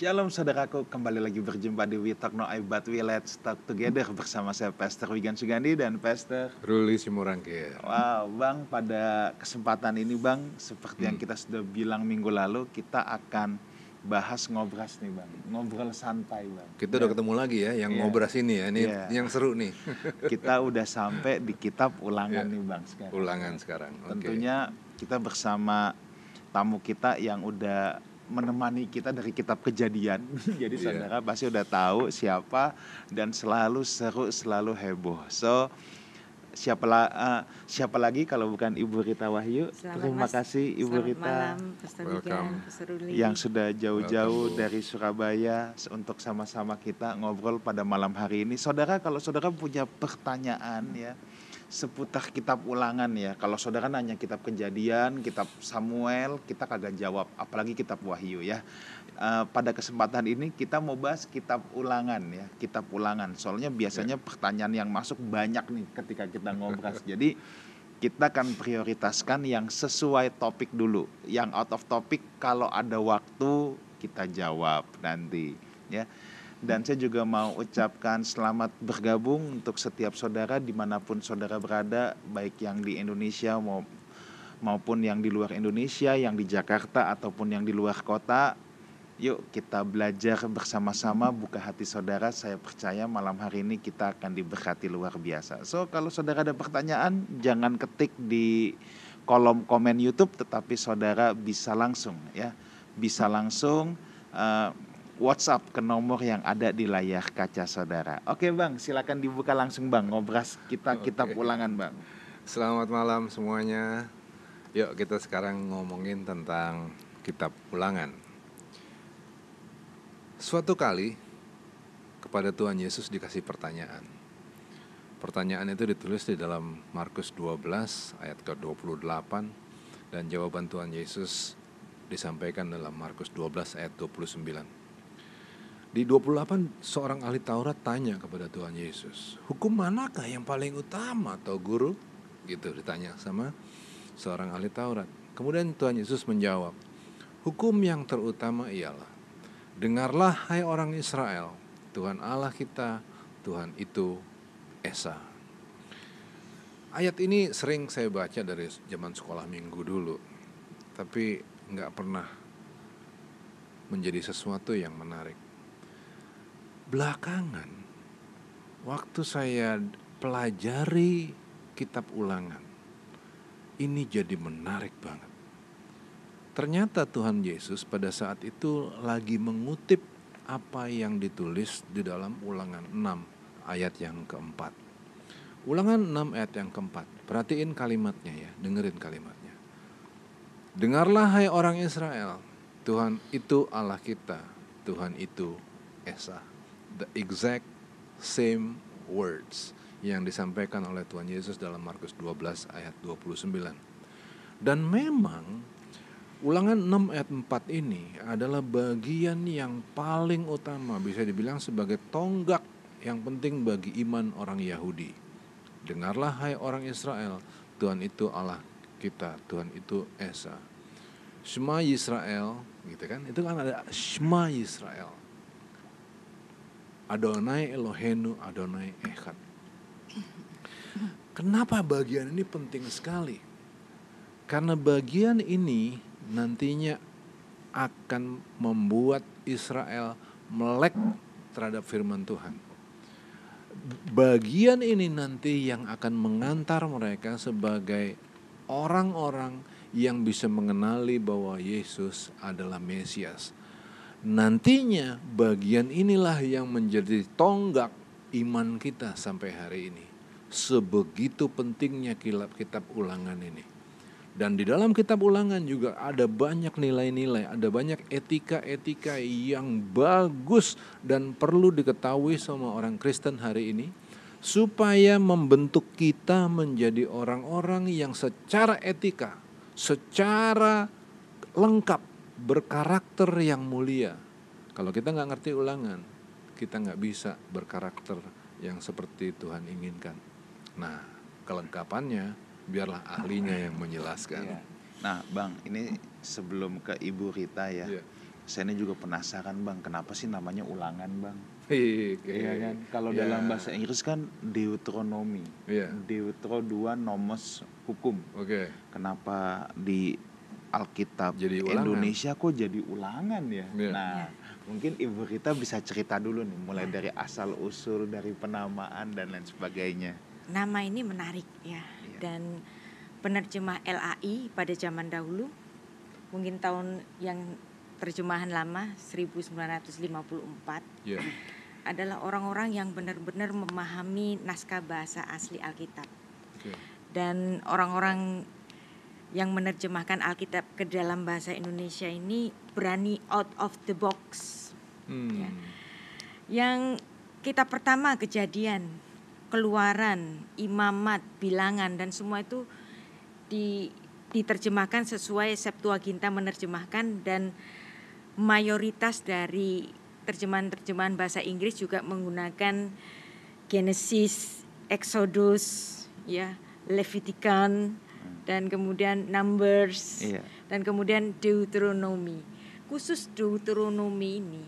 Shalom saudaraku, kembali lagi berjumpa di We Talk No I But We Let's Talk Together bersama saya Pastor Wigan Sugandi dan Pastor Ruli Simurangkir. Wow, Bang, pada kesempatan ini Bang, seperti yang kita sudah bilang minggu lalu, kita akan bahas ngobras nih Bang, ngobrol santai Bang. Kita udah ketemu lagi ya, yang Iya. ngobras ini ya, ini Iya. yang seru nih. Kita udah sampai di kitab ulangan Iya. nih Bang sekarang. Ulangan sekarang. Oke. Tentunya kita bersama tamu kita yang udah menemani kita dari kitab kejadian. Jadi Iya. saudara pasti udah tahu siapa dan selalu seru, selalu heboh. So siapa la- eh, siapa lagi kalau bukan Ibu Rita Wahyu? Selamat Terima Mas. kasih Ibu Selamat Rita malam, Welcome. Yang sudah jauh-jauh dari Surabaya untuk sama-sama kita ngobrol pada malam hari ini. Saudara, kalau saudara punya pertanyaan ya seputar kitab ulangan ya. Kalau saudara nanya kitab kejadian, kitab Samuel, kita kagak jawab. Apalagi kitab Wahyu ya. Eh, pada kesempatan ini kita mau bahas kitab ulangan ya. Kitab ulangan. Soalnya biasanya pertanyaan yang masuk banyak nih ketika kita ngobras. Jadi kita akan prioritaskan yang sesuai topik dulu. Yang out of topic kalau ada waktu kita jawab nanti ya. Dan saya juga mau ucapkan selamat bergabung untuk setiap saudara di mana pun saudara berada, baik yang di Indonesia mau, maupun yang di luar Indonesia, yang di Jakarta ataupun yang di luar kota. Yuk kita belajar bersama-sama buka hati saudara. Saya percaya malam hari ini kita akan diberkati luar biasa. So kalau saudara ada pertanyaan jangan ketik di kolom komen YouTube tetapi saudara bisa langsung ya. Bisa langsung eh, WhatsApp ke nomor yang ada di layar kaca saudara. Oke Bang, silakan dibuka langsung Bang ngobras kita kitab Oke. ulangan Bang. Selamat malam semuanya. Yuk kita sekarang ngomongin tentang kitab ulangan. Suatu kali kepada Tuhan Yesus dikasih pertanyaan. Pertanyaan itu ditulis di dalam Markus 12 ayat ke-28 dan jawaban Tuhan Yesus disampaikan dalam Markus 12 ayat 29. Di 28 seorang ahli Taurat tanya kepada Tuhan Yesus, hukum manakah yang paling utama atau guru? Gitu ditanya sama seorang ahli Taurat. Kemudian Tuhan Yesus menjawab, hukum yang terutama ialah, dengarlah hai orang Israel, Tuhan Allah kita, Tuhan itu Esa. Ayat ini sering saya baca dari zaman sekolah minggu dulu, tapi nggak pernah menjadi sesuatu yang menarik. Belakangan, waktu saya pelajari kitab ulangan, ini jadi menarik banget. Ternyata Tuhan Yesus pada saat itu lagi mengutip apa yang ditulis di dalam ulangan 6 ayat yang keempat. Ulangan 6 ayat yang keempat. Perhatiin kalimatnya ya, dengerin kalimatnya. Dengarlah hai orang Israel, Tuhan itu Allah kita, Tuhan itu Esa. The exact same words yang disampaikan oleh Tuhan Yesus dalam Markus 12 ayat 29. Dan memang ulangan 6 ayat 4 ini adalah bagian yang paling utama bisa dibilang sebagai tonggak yang penting bagi iman orang Yahudi. Dengarlah hai orang Israel, Tuhan itu Allah kita, Tuhan itu Esa. Shema Yisrael, gitu kan? Itu kan ada Shema Yisrael. Adonai Elohenu Adonai Echad. Kenapa bagian ini penting sekali? Karena bagian ini nantinya akan membuat Israel melek terhadap firman Tuhan. Bagian ini nanti yang akan mengantar mereka sebagai orang-orang yang bisa mengenali bahwa Yesus adalah Mesias. Nantinya bagian inilah yang menjadi tonggak iman kita sampai hari ini. Sebegitu pentingnya kilap kitab ulangan ini. Dan di dalam kitab ulangan juga ada banyak nilai-nilai, ada banyak etika-etika yang bagus dan perlu diketahui sama orang Kristen hari ini supaya membentuk kita menjadi orang-orang yang secara etika, secara lengkap berkarakter yang mulia. Kalau kita nggak ngerti ulangan, kita nggak bisa berkarakter yang seperti Tuhan inginkan. Nah, kelengkapannya biarlah ahlinya yang menjelaskan. Iya. Nah, Bang, ini sebelum ke Ibu Rita ya. Iya. saya ini juga penasaran bang, kenapa sih namanya ulangan bang? Iya Iya kan? Kalau Ya. dalam bahasa Inggris kan Deuteronomy, Iya. Deutero 2 nomos hukum. Oke. Kenapa di Alkitab Jadi ulangan. Indonesia kok jadi ulangan ya? Iya. Nah, Iya. mungkin Ibu Rita bisa cerita dulu nih, mulai dari asal usul dari penamaan dan lain sebagainya. Nama ini menarik ya. Iya. Dan penerjemah LAI pada zaman dahulu mungkin tahun yang terjemahan lama 1954 Iya. adalah orang-orang yang benar-benar memahami naskah bahasa asli Alkitab. Oke. Dan orang-orang yang menerjemahkan Alkitab ke dalam bahasa Indonesia ini berani out of the box. Hmm. Ya. Yang kita pertama kejadian, keluaran, imamat, bilangan dan semua itu di, diterjemahkan sesuai Septuaginta menerjemahkan dan mayoritas dari terjemahan-terjemahan bahasa Inggris juga menggunakan Genesis, Exodus, ya, Levitikan dan kemudian Numbers Iya. dan kemudian Deuteronomy. Khusus Deuteronomy ini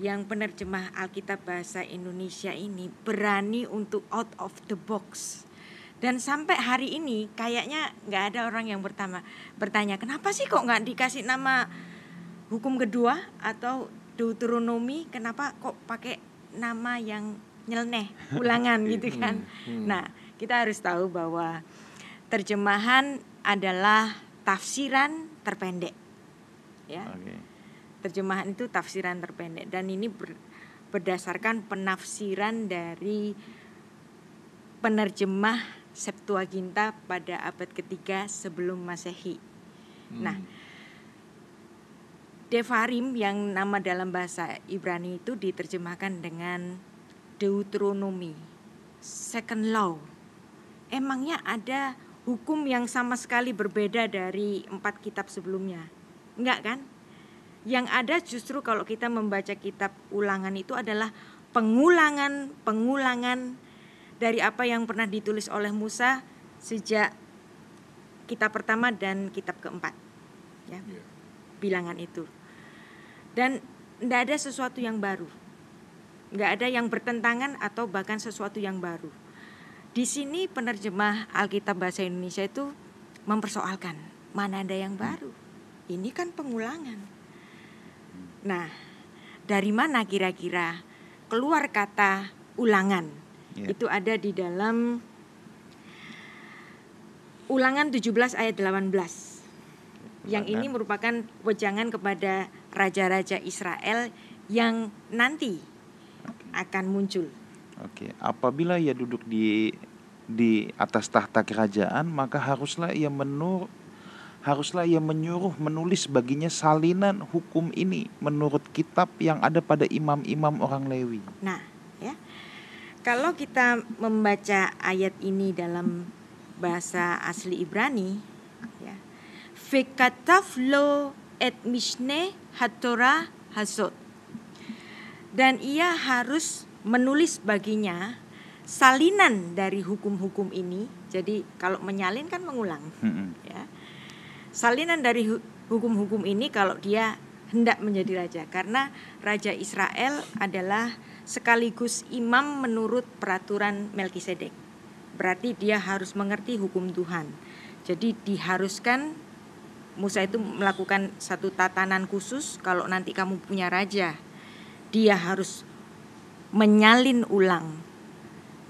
yang penerjemah Alkitab bahasa Indonesia ini berani untuk out of the box. Dan sampai hari ini kayaknya nggak ada orang yang bertanya, bertanya kenapa sih kok nggak dikasih nama hukum kedua atau Deuteronomy kenapa kok pakai nama yang nyeleneh ulangan gitu kan. Hmm. Nah kita harus tahu bahwa terjemahan adalah tafsiran terpendek. Ya, Oke. terjemahan itu tafsiran terpendek dan ini ber- berdasarkan penafsiran dari penerjemah Septuaginta pada abad ketiga sebelum Masehi. Hmm. Nah, Devarim yang nama dalam bahasa Ibrani itu diterjemahkan dengan Deuteronomy, second law. Emangnya ada hukum yang sama sekali berbeda dari empat kitab sebelumnya? Enggak kan? Yang ada justru kalau kita membaca kitab ulangan itu adalah pengulangan-pengulangan dari apa yang pernah ditulis oleh Musa sejak kitab pertama dan kitab keempat. Ya Iya. bilangan itu. Dan tidak ada sesuatu yang baru. Nggak ada yang bertentangan atau bahkan sesuatu yang baru. Di sini penerjemah Alkitab Bahasa Indonesia itu mempersoalkan mana ada yang baru. Ini kan pengulangan. Nah, dari mana kira-kira keluar kata ulangan? Iya. Itu ada di dalam Ulangan 17 ayat 18 yang ini merupakan wejangan kepada raja-raja Israel yang nanti akan muncul. Oke, apabila ia duduk di di atas tahta kerajaan, maka haruslah ia menur haruslah ia menyuruh menulis baginya salinan hukum ini menurut kitab yang ada pada imam-imam orang Lewi. Nah, ya. Kalau kita membaca ayat ini dalam bahasa asli Ibrani, ya. Vekatav lo et mishne hatorah hazot. Dan ia harus menulis baginya salinan dari hukum-hukum ini. Jadi kalau menyalin kan mengulang. Mm-mm. ya. Salinan dari hu- hukum-hukum ini kalau dia hendak menjadi raja karena raja Israel adalah sekaligus imam menurut peraturan Melkisedek. Berarti dia harus mengerti hukum Tuhan. Jadi diharuskan Musa itu melakukan satu tatanan khusus kalau nanti kamu punya raja, dia harus menyalin ulang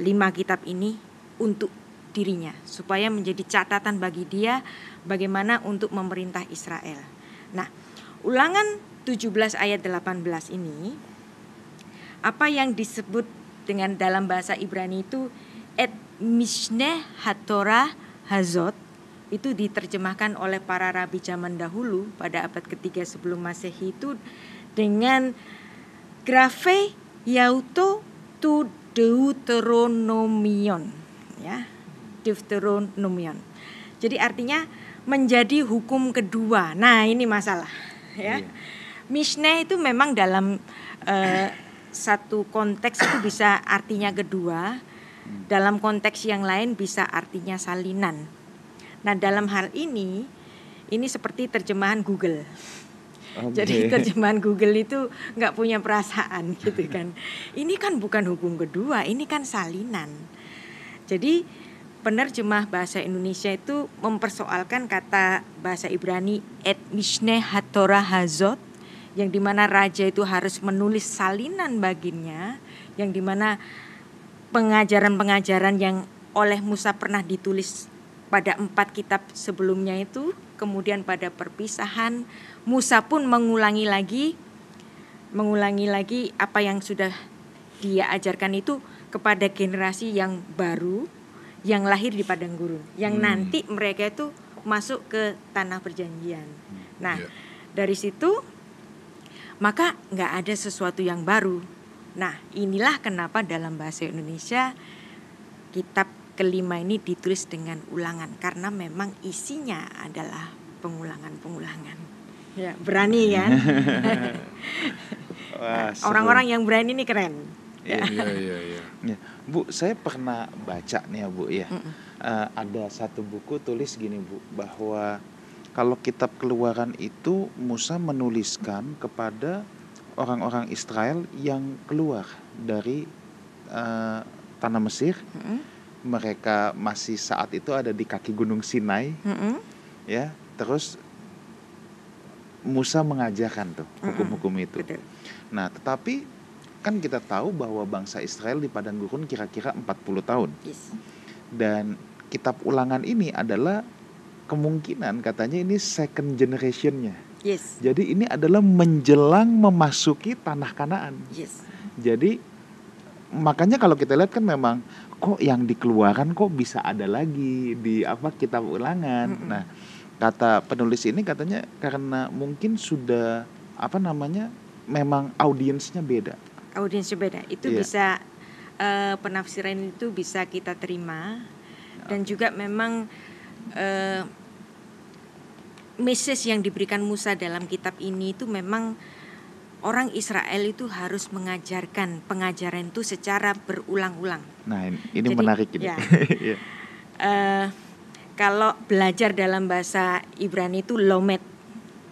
lima kitab ini untuk dirinya supaya menjadi catatan bagi dia bagaimana untuk memerintah Israel. Nah, Ulangan 17 ayat 18 ini apa yang disebut dengan dalam bahasa Ibrani itu et mishneh hatorah hazot itu diterjemahkan oleh para rabi zaman dahulu pada abad ketiga sebelum masehi itu dengan grafe yauto tu deuteronomion ya. Deuteronomion. Jadi artinya menjadi hukum kedua. Nah ini masalah ya. Iya. Mishneh itu memang dalam eh, satu konteks itu bisa artinya kedua. Dalam konteks yang lain bisa artinya salinan. Nah dalam hal ini ini seperti terjemahan Google Jadi terjemahan Google itu nggak punya perasaan gitu kan. Ini kan bukan hukum kedua, ini kan salinan. Jadi penerjemah bahasa Indonesia itu mempersoalkan kata bahasa Ibrani et mishne hatora hazot yang di mana raja itu harus menulis salinan baginya yang di mana pengajaran-pengajaran yang oleh Musa pernah ditulis pada empat kitab sebelumnya itu kemudian pada perpisahan Musa pun mengulangi lagi mengulangi lagi apa yang sudah dia ajarkan itu kepada generasi yang baru yang lahir di padang gurun yang Hmm. nanti mereka itu masuk ke tanah perjanjian. Nah, Ya. dari situ maka nggak ada sesuatu yang baru. Nah, inilah kenapa dalam bahasa Indonesia kitab kelima ini ditulis dengan ulangan karena memang isinya adalah pengulangan-pengulangan. Ya, berani kan? Wah. Orang-orang yang berani ini keren. Iya. Iya, iya, iya. Ya, Bu, saya pernah baca nih ya Bu ya. Mm-mm. Eh, ada satu buku tulis gini Bu bahwa kalau kitab Keluaran itu Musa menuliskan kepada orang-orang Israel yang keluar dari eh, tanah Mesir. Mm-mm, Mereka masih saat itu ada di kaki Gunung Sinai, mm-mm, ya. Terus Musa mengajarkan tuh hukum-hukum itu. Betul. Nah, tetapi kan kita tahu bahwa bangsa Israel di padang gurun kira-kira 40 tahun. Yes. Dan kitab ulangan ini adalah kemungkinan katanya ini second generationnya. Yes. Jadi ini adalah menjelang memasuki tanah Kanaan. Yes. Jadi makanya kalau kita lihat kan memang kok yang dikeluarkan kok bisa ada lagi di apa kitab ulangan. Mm-mm. Nah, kata penulis ini katanya karena mungkin sudah apa namanya memang audiensnya beda. Audiensnya beda. Itu Iya. bisa eh, penafsiran itu bisa kita terima dan juga memang eh, message yang diberikan Musa dalam kitab ini itu memang orang Israel itu harus mengajarkan pengajaran itu secara berulang-ulang. Nah, ini, ini Jadi, menarik ini. ya. Eh, kalau belajar dalam bahasa Ibrani itu lomet,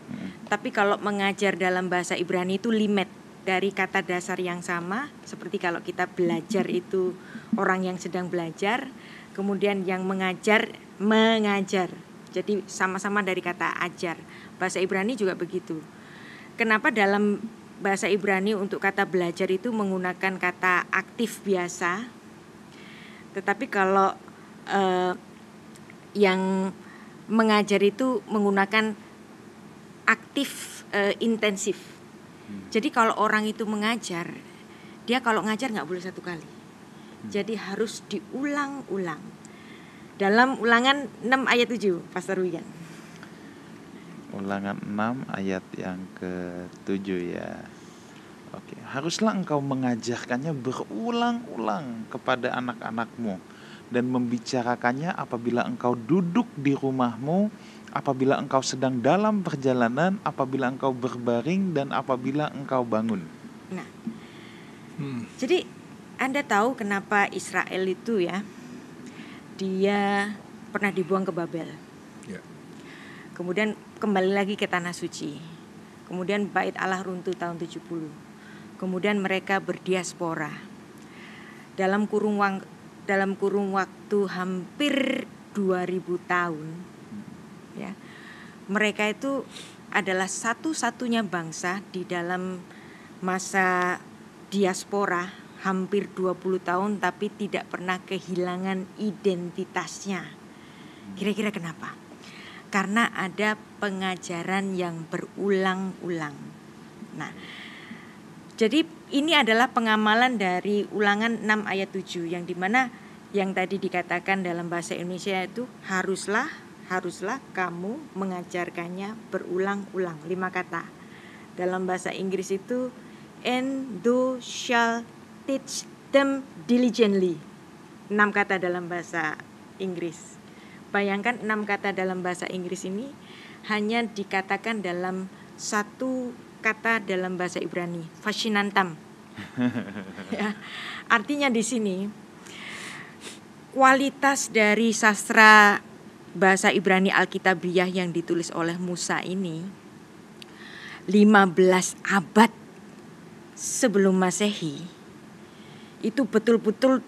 Mm. tapi kalau mengajar dalam bahasa Ibrani itu limet dari kata dasar yang sama. Seperti kalau kita belajar itu orang yang sedang belajar, kemudian yang mengajar mengajar. Jadi sama-sama dari kata ajar. Bahasa Ibrani juga begitu. Kenapa dalam bahasa Ibrani untuk kata belajar itu menggunakan kata aktif biasa, tetapi kalau eh, yang mengajar itu menggunakan aktif eh, intensif. Jadi kalau orang itu mengajar, dia kalau ngajar nggak boleh satu kali. Jadi harus diulang-ulang. Dalam ulangan 6 ayat 7, Pastor Wigan. Ulangan 6 ayat yang ke-7 ya. Oke, haruslah engkau mengajarkannya berulang-ulang kepada anak-anakmu dan membicarakannya apabila engkau duduk di rumahmu, apabila engkau sedang dalam perjalanan, apabila engkau berbaring dan apabila engkau bangun. Nah, Hmm. Jadi Anda tahu kenapa Israel itu ya dia pernah dibuang ke Babel. Ya. Kemudian kembali lagi ke tanah suci. Kemudian bait Allah runtuh tahun 70. Kemudian mereka berdiaspora. Dalam kurung wang- dalam kurung waktu hampir 2000 tahun ya. Mereka itu adalah satu-satunya bangsa di dalam masa diaspora hampir 20 tahun tapi tidak pernah kehilangan identitasnya. Kira-kira kenapa? Karena ada pengajaran yang berulang-ulang. Nah, jadi ini adalah pengamalan dari ulangan 6 ayat 7 yang di mana yang tadi dikatakan dalam bahasa Indonesia itu haruslah haruslah kamu mengajarkannya berulang-ulang lima kata. Dalam bahasa Inggris itu and thou shall teach them diligently. Enam kata dalam bahasa Inggris. Bayangkan enam kata dalam bahasa Inggris ini hanya dikatakan dalam satu kata dalam bahasa Ibrani, fascinantam. ya, artinya di sini kualitas dari sastra bahasa Ibrani Alkitabiah yang ditulis oleh Musa ini 15 abad sebelum Masehi itu betul-betul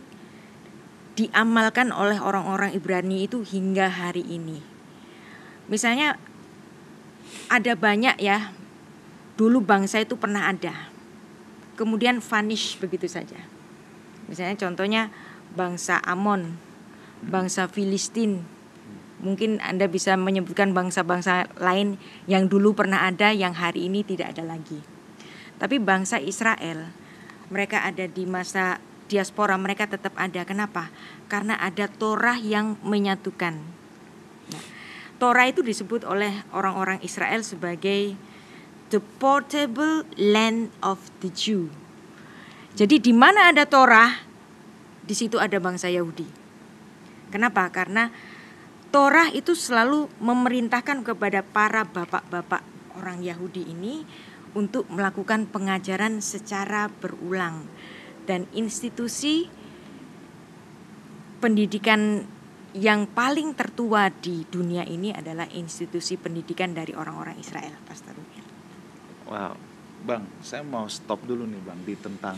diamalkan oleh orang-orang Ibrani itu hingga hari ini. Misalnya ada banyak ya dulu bangsa itu pernah ada. Kemudian vanish begitu saja. Misalnya contohnya bangsa Amon, bangsa Filistin. Mungkin Anda bisa menyebutkan bangsa-bangsa lain yang dulu pernah ada yang hari ini tidak ada lagi. Tapi bangsa Israel mereka ada di masa diaspora mereka tetap ada. Kenapa? Karena ada Torah yang menyatukan. Nah, Torah itu disebut oleh orang-orang Israel sebagai the portable land of the Jew. Jadi di mana ada Torah, di situ ada bangsa Yahudi. Kenapa? Karena Torah itu selalu memerintahkan kepada para bapak-bapak orang Yahudi ini untuk melakukan pengajaran secara berulang dan institusi pendidikan yang paling tertua di dunia ini adalah institusi pendidikan dari orang-orang Israel, Pastor. Wow, Bang, saya mau stop dulu nih Bang di tentang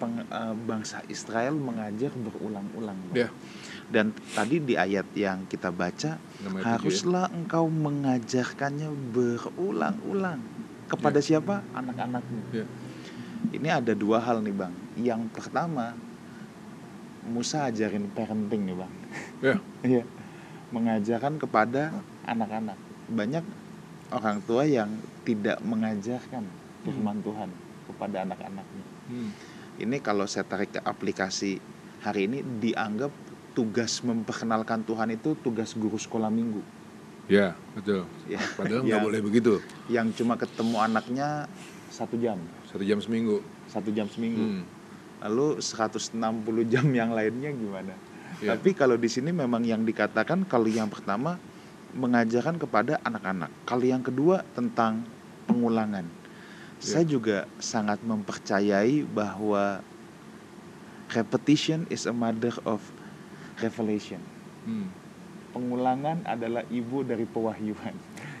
peng, uh, bangsa Israel mengajar berulang-ulang. Bang. Ya. Dan tadi di ayat yang kita baca, ya. haruslah engkau mengajarkannya berulang-ulang kepada siapa? Anak-anakmu. Ya. Ini ada dua hal nih bang. Yang pertama, Musa ajarin parenting nih bang. Ya. Iya, mengajarkan kepada anak-anak. Banyak orang tua yang tidak mengajarkan firman Tuhan kepada anak-anaknya. Hmm. Ini kalau saya tarik ke aplikasi hari ini dianggap tugas memperkenalkan Tuhan itu tugas guru sekolah minggu. Ya, betul. Ya, Padahal nggak boleh begitu. Yang cuma ketemu anaknya satu jam, Satu jam seminggu. satu jam seminggu. Hmm. Lalu 160 jam yang lainnya gimana? Ya. Tapi kalau di sini memang yang dikatakan kalau yang pertama mengajarkan kepada anak-anak. Kalau yang kedua tentang pengulangan. Ya. Saya juga sangat mempercayai bahwa repetition is a mother of revelation. Hmm. Pengulangan adalah ibu dari pewahyuan.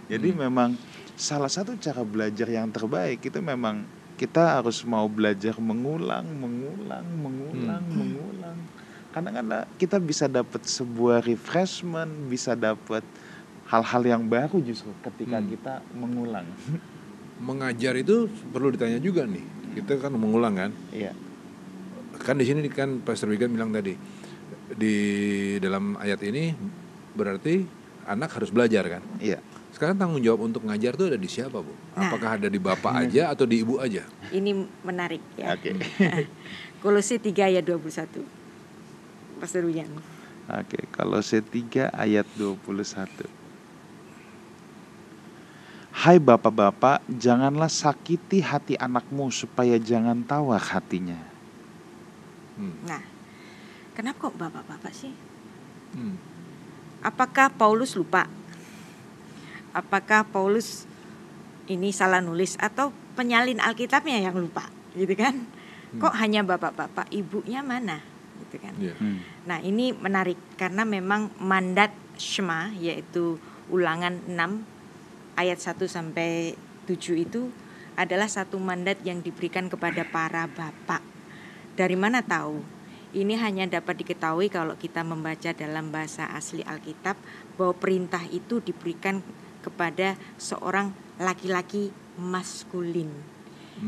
Jadi Hmm. memang salah satu cara belajar yang terbaik itu memang kita harus mau belajar mengulang, mengulang, mengulang, Hmm. mengulang. Kadang-kadang kita bisa dapat sebuah refreshment, bisa dapat hal-hal yang baru justru ketika Hmm. kita mengulang. Mengajar itu perlu ditanya juga nih. Kita kan mengulang kan. Iya, Kan di sini kan Pastor Wigan bilang tadi di dalam ayat ini berarti anak harus belajar kan. iya. Sekarang tanggung jawab untuk ngajar tuh ada di siapa bu? Nah. Apakah ada di bapak aja atau di ibu aja? Ini menarik ya. Oke. Kolose 3 ayat 21. Pastor Ruben. Oke, kalau C3 ayat 21. Hai bapak-bapak, janganlah sakiti hati anakmu supaya jangan tawar hatinya. Hmm. Nah, kenapa kok bapak-bapak sih? Hmm. Apakah Paulus lupa? Apakah Paulus ini salah nulis atau penyalin Alkitabnya yang lupa, gitu kan? Kok hanya bapak-bapak, ibunya mana, gitu kan? Iya. Hmm. Nah, ini menarik karena memang mandat Shema yaitu Ulangan 6 ayat 1 sampai 7 itu adalah satu mandat yang diberikan kepada para bapak. Dari mana tahu? Ini hanya dapat diketahui kalau kita membaca dalam bahasa asli Alkitab bahwa perintah itu diberikan kepada seorang laki-laki maskulin.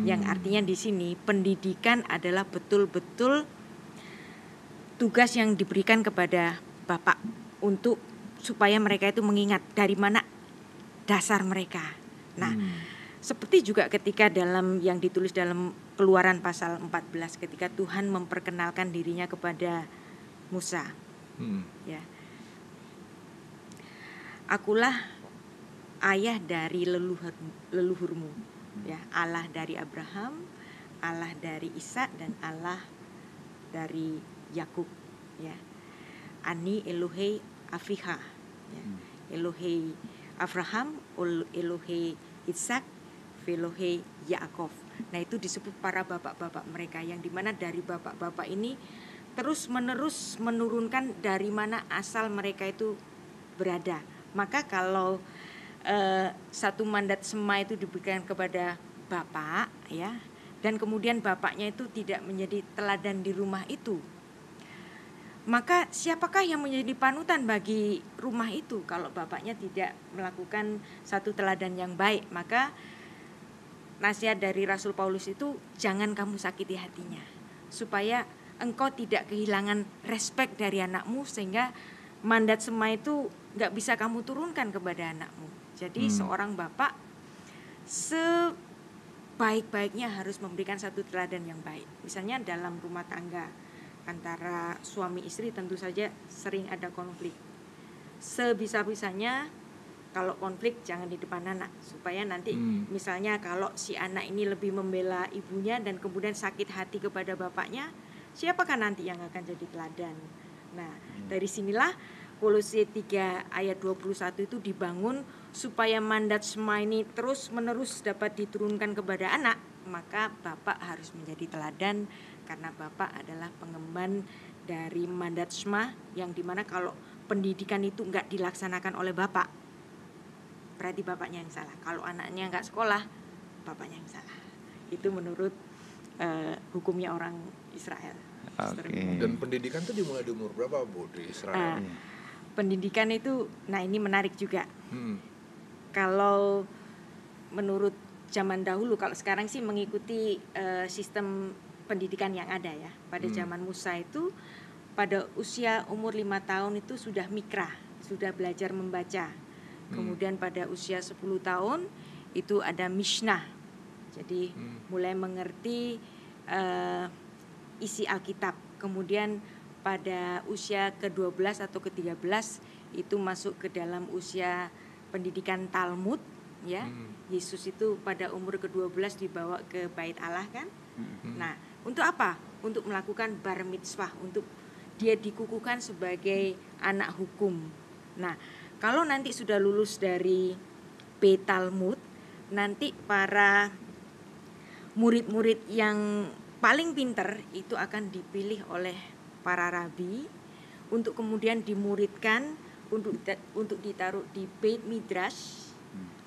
Yang Hmm. artinya di sini pendidikan adalah betul-betul tugas yang diberikan kepada bapak untuk supaya mereka itu mengingat dari mana dasar mereka. Nah, Hmm. seperti juga ketika dalam yang ditulis dalam Keluaran pasal 14 ketika Tuhan memperkenalkan dirinya kepada Musa, Hmm. ya. Akulah ayah dari leluhur, leluhurmu, ya, Allah dari Abraham, Allah dari Ishak dan Allah dari Yakub, ya. Ani Elohe Afiha, ya. Elohe Abraham, Elohe Ishak, Velohe Yaakov. Nah itu disebut para bapak-bapak mereka yang di mana dari bapak-bapak ini terus menerus menurunkan dari mana asal mereka itu berada. Maka kalau eh, satu mandat sema itu diberikan kepada bapak ya dan kemudian bapaknya itu tidak menjadi teladan di rumah itu maka siapakah yang menjadi panutan bagi rumah itu kalau bapaknya tidak melakukan satu teladan yang baik? Maka nasihat dari Rasul Paulus itu jangan kamu sakiti hatinya supaya engkau tidak kehilangan respect dari anakmu sehingga mandat sema itu nggak bisa kamu turunkan kepada anakmu. Jadi Hmm. seorang bapak sebaik-baiknya harus memberikan satu teladan yang baik. Misalnya dalam rumah tangga antara suami istri tentu saja sering ada konflik. Sebisa-bisanya kalau konflik jangan di depan anak supaya nanti Hmm. misalnya kalau si anak ini lebih membela ibunya dan kemudian sakit hati kepada bapaknya, siapakah nanti yang akan jadi teladan? Nah, dari sinilah Kolose 3 ayat 21 itu dibangun supaya mandat Sema ini terus menerus dapat diturunkan kepada anak, maka bapak harus menjadi teladan karena bapak adalah pengemban dari mandat Sema yang di mana kalau pendidikan itu nggak dilaksanakan oleh bapak, berarti bapaknya yang salah. Kalau anaknya nggak sekolah, bapaknya yang salah. Itu menurut eh, hukumnya orang Israel. Bimo. Dan pendidikan itu dimulai di umur berapa Bu di Israel? Ah, pendidikan itu, nah ini menarik juga. Hmm. Kalau menurut zaman dahulu, kalau sekarang sih mengikuti eh, sistem pendidikan yang ada ya. Pada Hmm. zaman Musa itu, pada usia umur lima tahun itu sudah mikra, sudah belajar membaca. Kemudian pada usia 10 tahun itu ada Mishnah. Jadi Hmm. mulai mengerti eh, isi Alkitab. Kemudian pada usia ke-12 atau ke-13 itu masuk ke dalam usia pendidikan Talmud ya. Hmm. Yesus itu pada umur ke-12 dibawa ke Bait Allah kan. Hmm. Nah, untuk apa? Untuk melakukan bar mitzvah, untuk dia dikukuhkan sebagai anak hukum. Nah, kalau nanti sudah lulus dari Talmud, nanti para murid-murid yang paling pinter itu akan dipilih oleh para rabi untuk kemudian dimuridkan untuk untuk ditaruh di Beit Midrash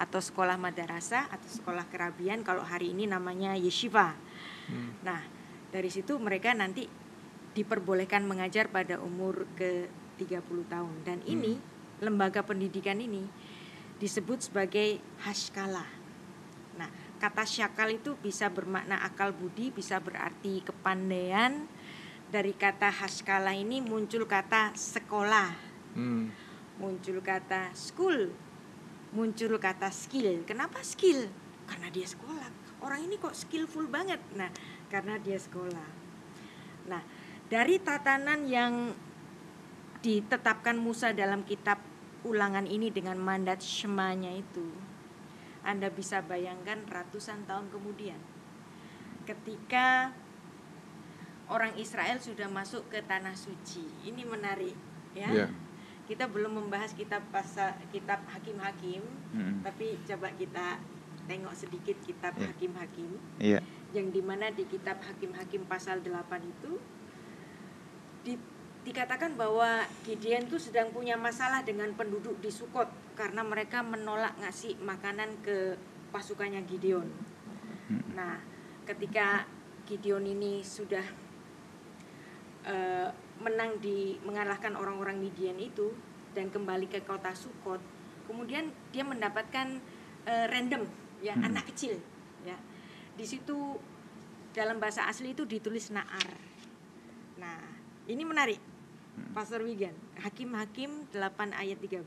atau sekolah madrasah atau sekolah kerabian kalau hari ini namanya yeshiva. Hmm. Nah, dari situ mereka nanti diperbolehkan mengajar pada umur ke 30 tahun dan ini lembaga pendidikan ini disebut sebagai haskala. Nah, kata syakal itu bisa bermakna akal budi, bisa berarti kepandaian. Dari kata haskala ini muncul kata sekolah, Hmm. muncul kata school, muncul kata skill. Kenapa skill? Karena dia sekolah. Orang ini kok skillful banget. Nah, karena dia sekolah. Nah, dari tatanan yang ditetapkan Musa dalam kitab ulangan ini dengan mandat Shemanya itu, Anda bisa bayangkan ratusan tahun kemudian, ketika orang Israel sudah masuk ke tanah suci. Ini menarik, ya. Iya. Kita belum membahas kitab pasal kitab hakim-hakim, Hmm. tapi coba kita tengok sedikit kitab Ya. hakim-hakim Iya. Yang di mana di kitab hakim-hakim pasal 8 itu di- dikatakan bahwa Gideon itu sedang punya masalah dengan penduduk di Sukot karena mereka menolak ngasih makanan ke pasukannya Gideon. Nah, ketika Gideon ini sudah eh, menang di mengalahkan orang-orang Midian itu dan kembali ke kota Sukot, kemudian dia mendapatkan eh, random ya Hmm. anak kecil. Di situ dalam bahasa asli itu ditulis Naar. Nah, ini menarik. Pastor Wigan, Hakim-hakim 8 ayat 13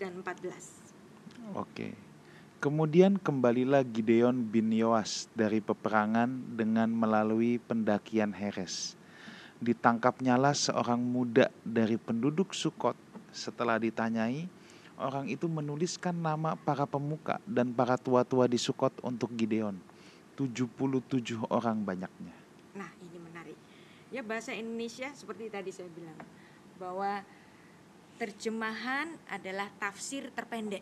dan 14. Oke. Kemudian kembalilah Gideon bin Yoas dari peperangan dengan melalui pendakian Heres. Ditangkapnyalah seorang muda dari penduduk Sukot. Setelah ditanyai, orang itu menuliskan nama para pemuka dan para tua-tua di Sukot untuk Gideon. 77 orang banyaknya. Nah, ini menarik. Ya bahasa Indonesia seperti tadi saya bilang bahwa terjemahan adalah tafsir terpendek.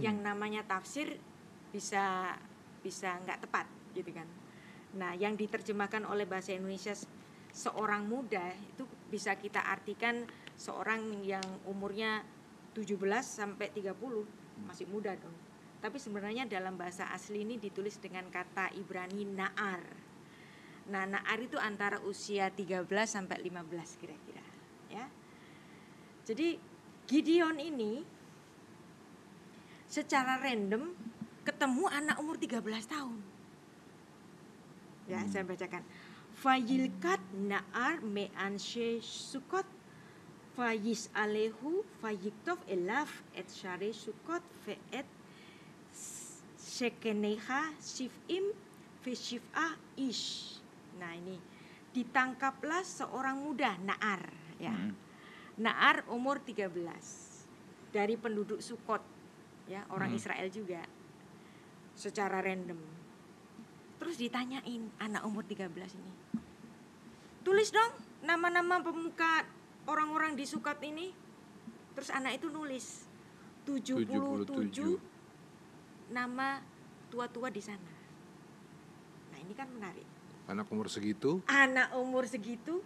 Yang namanya tafsir bisa bisa nggak tepat gitu kan. Nah, yang diterjemahkan oleh bahasa Indonesia se- seorang muda itu bisa kita artikan seorang yang umurnya 17 sampai 30 masih muda dong. Tapi sebenarnya dalam bahasa asli ini ditulis dengan kata Ibrani Naar. Nah, Naar itu antara usia 13 sampai 15 kira-kira, ya. Jadi Gideon ini secara random ketemu anak umur 13 tahun. Ya, Hmm. saya bacakan. Fayilkat Naar me'anshe sukot Fayis alehu fayiktov elaf et share sukot ve'et shekeneha shiv'im veshiv'ah ish. Nah ini ditangkaplah seorang muda Naar ya. Mm. Naar umur 13 dari penduduk Sukot ya orang Hmm. Israel juga secara random. Terus ditanyain anak umur 13 ini. Tulis dong nama-nama pemuka orang-orang di Sukot ini. Terus anak itu nulis 77, 77. nama tua-tua di sana. Nah, ini kan menarik. Anak umur segitu Anak umur segitu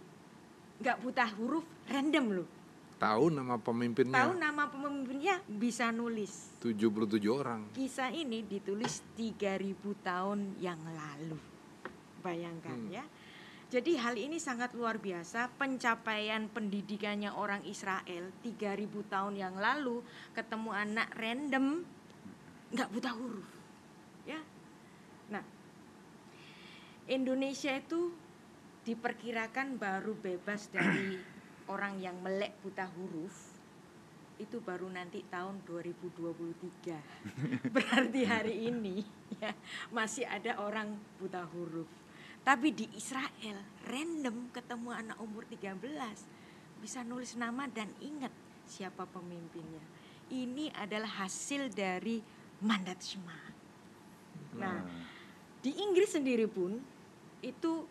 nggak buta huruf random loh. tahu nama pemimpinnya Tahu nama pemimpinnya bisa nulis. 77 orang. Kisah ini ditulis 3000 tahun yang lalu. Bayangkan Hmm. ya. Jadi hal ini sangat luar biasa pencapaian pendidikannya orang Israel 3000 tahun yang lalu ketemu anak random nggak buta huruf. Ya. Nah, Indonesia itu diperkirakan baru bebas dari orang yang melek buta huruf itu baru nanti tahun 2023. Berarti hari ini ya masih ada orang buta huruf. Tapi di Israel random ketemu anak umur 13 bisa nulis nama dan ingat siapa pemimpinnya. Ini adalah hasil dari mandat Shema. Nah, di Inggris sendiri pun itu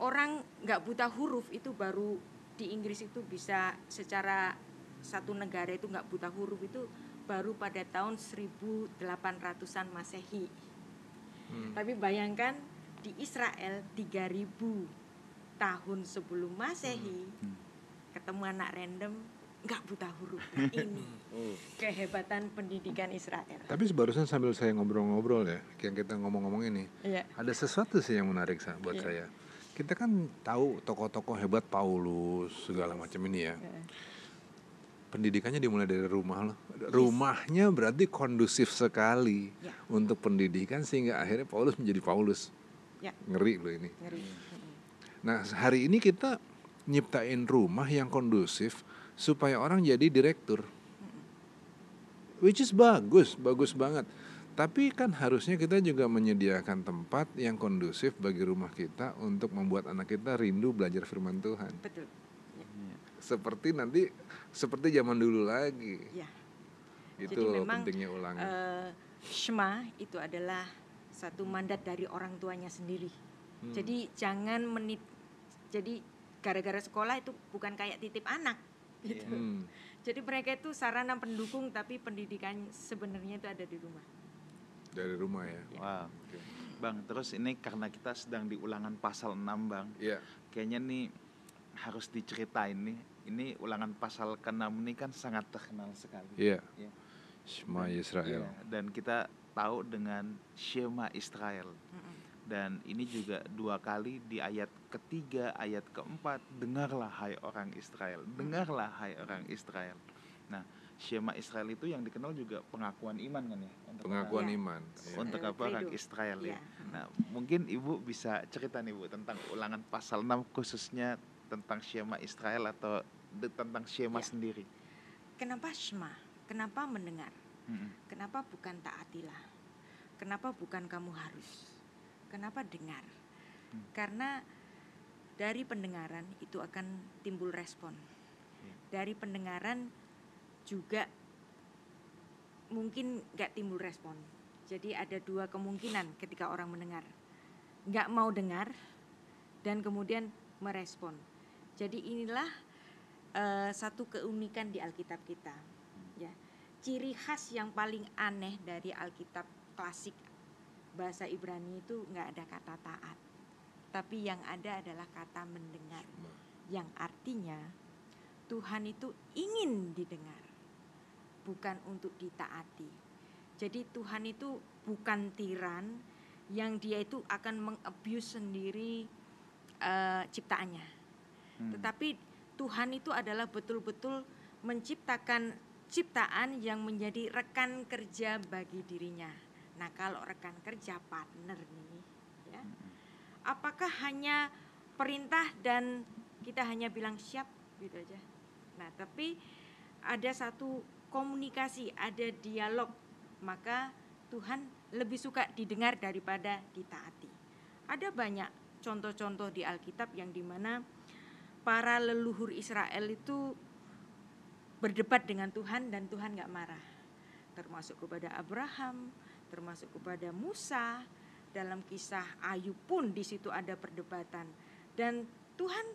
orang nggak buta huruf itu baru di Inggris itu bisa secara satu negara itu nggak buta huruf itu baru pada tahun 1800-an Masehi. Hmm. Tapi bayangkan di Israel 3000 tahun sebelum Masehi Hmm. ketemu anak random nggak buta huruf. Nah, ini kehebatan pendidikan Israel. Tapi barusan sambil saya ngobrol-ngobrol ya, yang kita ngomong-ngomong ini, Iya. ada sesuatu sih yang menarik Sa, buat Iya. saya. Kita kan tahu tokoh-tokoh hebat Paulus segala macam ini ya. Heeh. Pendidikannya dimulai dari rumah loh. Rumahnya berarti kondusif sekali Ya. untuk pendidikan sehingga akhirnya Paulus menjadi Paulus. Ya, Ngeri loh ini. ngeri. Heeh. Nah, hari ini kita nyiptain rumah yang kondusif supaya orang jadi direktur. Which is bagus, bagus banget. Tapi kan harusnya kita juga menyediakan tempat yang kondusif bagi rumah kita untuk membuat anak kita rindu belajar firman Tuhan. Betul. Seperti nanti seperti zaman dulu lagi. Ya. Itu Jadi memang, pentingnya ulangan. eh, Shema itu adalah satu mandat dari orang tuanya sendiri. Hmm. Jadi jangan menit jadi gara-gara sekolah itu bukan kayak titip anak gitu. Hmm. Jadi mereka itu sarana pendukung tapi pendidikan sebenarnya itu ada di rumah. Dari rumah ya. Wow. Oke. Bang, terus ini karena kita sedang di ulangan pasal 6, Bang. Iya. Kayaknya nih harus diceritain nih. Ini ulangan pasal ke-6 ini kan sangat terkenal sekali. Iya. Iya. Shema Israel. Iya, dan kita tahu dengan Shema Israel. Mm-mm. Dan ini juga dua kali di ayat ketiga, ayat keempat, dengarlah hai orang Israel, dengarlah hai orang Israel. Nah, Shema Israel itu yang dikenal juga pengakuan iman kan ya? Untuk Pengakuan Iya. iman. Iya. untuk Eh, apa orang. Israel ya. Iya. Nah, mungkin Ibu bisa cerita nih Bu tentang ulangan pasal 6 khususnya tentang Shema Israel atau de- tentang Shema Iya. sendiri. Kenapa Shema? Kenapa mendengar? Mm-mm. Kenapa bukan taatilah? Kenapa bukan kamu harus? Kenapa dengar? Hmm. Karena dari pendengaran itu akan timbul respon. Iya. Dari pendengaran juga mungkin nggak timbul respon. Jadi ada dua kemungkinan ketika orang mendengar, nggak mau dengar dan kemudian merespon. Jadi inilah eh, satu keunikan di Alkitab kita, ya ciri khas yang paling aneh dari Alkitab klasik bahasa Ibrani itu nggak ada kata taat, tapi yang ada adalah kata mendengar, yang artinya Tuhan itu ingin didengar, bukan untuk ditaati. Jadi Tuhan itu bukan tiran yang dia itu akan mengabuse sendiri uh, ciptaannya. Hmm. Tetapi Tuhan itu adalah betul-betul menciptakan ciptaan yang menjadi rekan kerja bagi dirinya. Nah, kalau rekan kerja partner nih, ya, apakah hanya perintah dan kita hanya bilang siap gitu aja? Nah, tapi ada satu komunikasi, ada dialog, maka Tuhan lebih suka didengar daripada ditaati. Ada banyak contoh-contoh di Alkitab yang di mana para leluhur Israel itu berdebat dengan Tuhan dan Tuhan nggak marah. Termasuk kepada Abraham, termasuk kepada Musa, dalam kisah Ayub pun di situ ada perdebatan dan Tuhan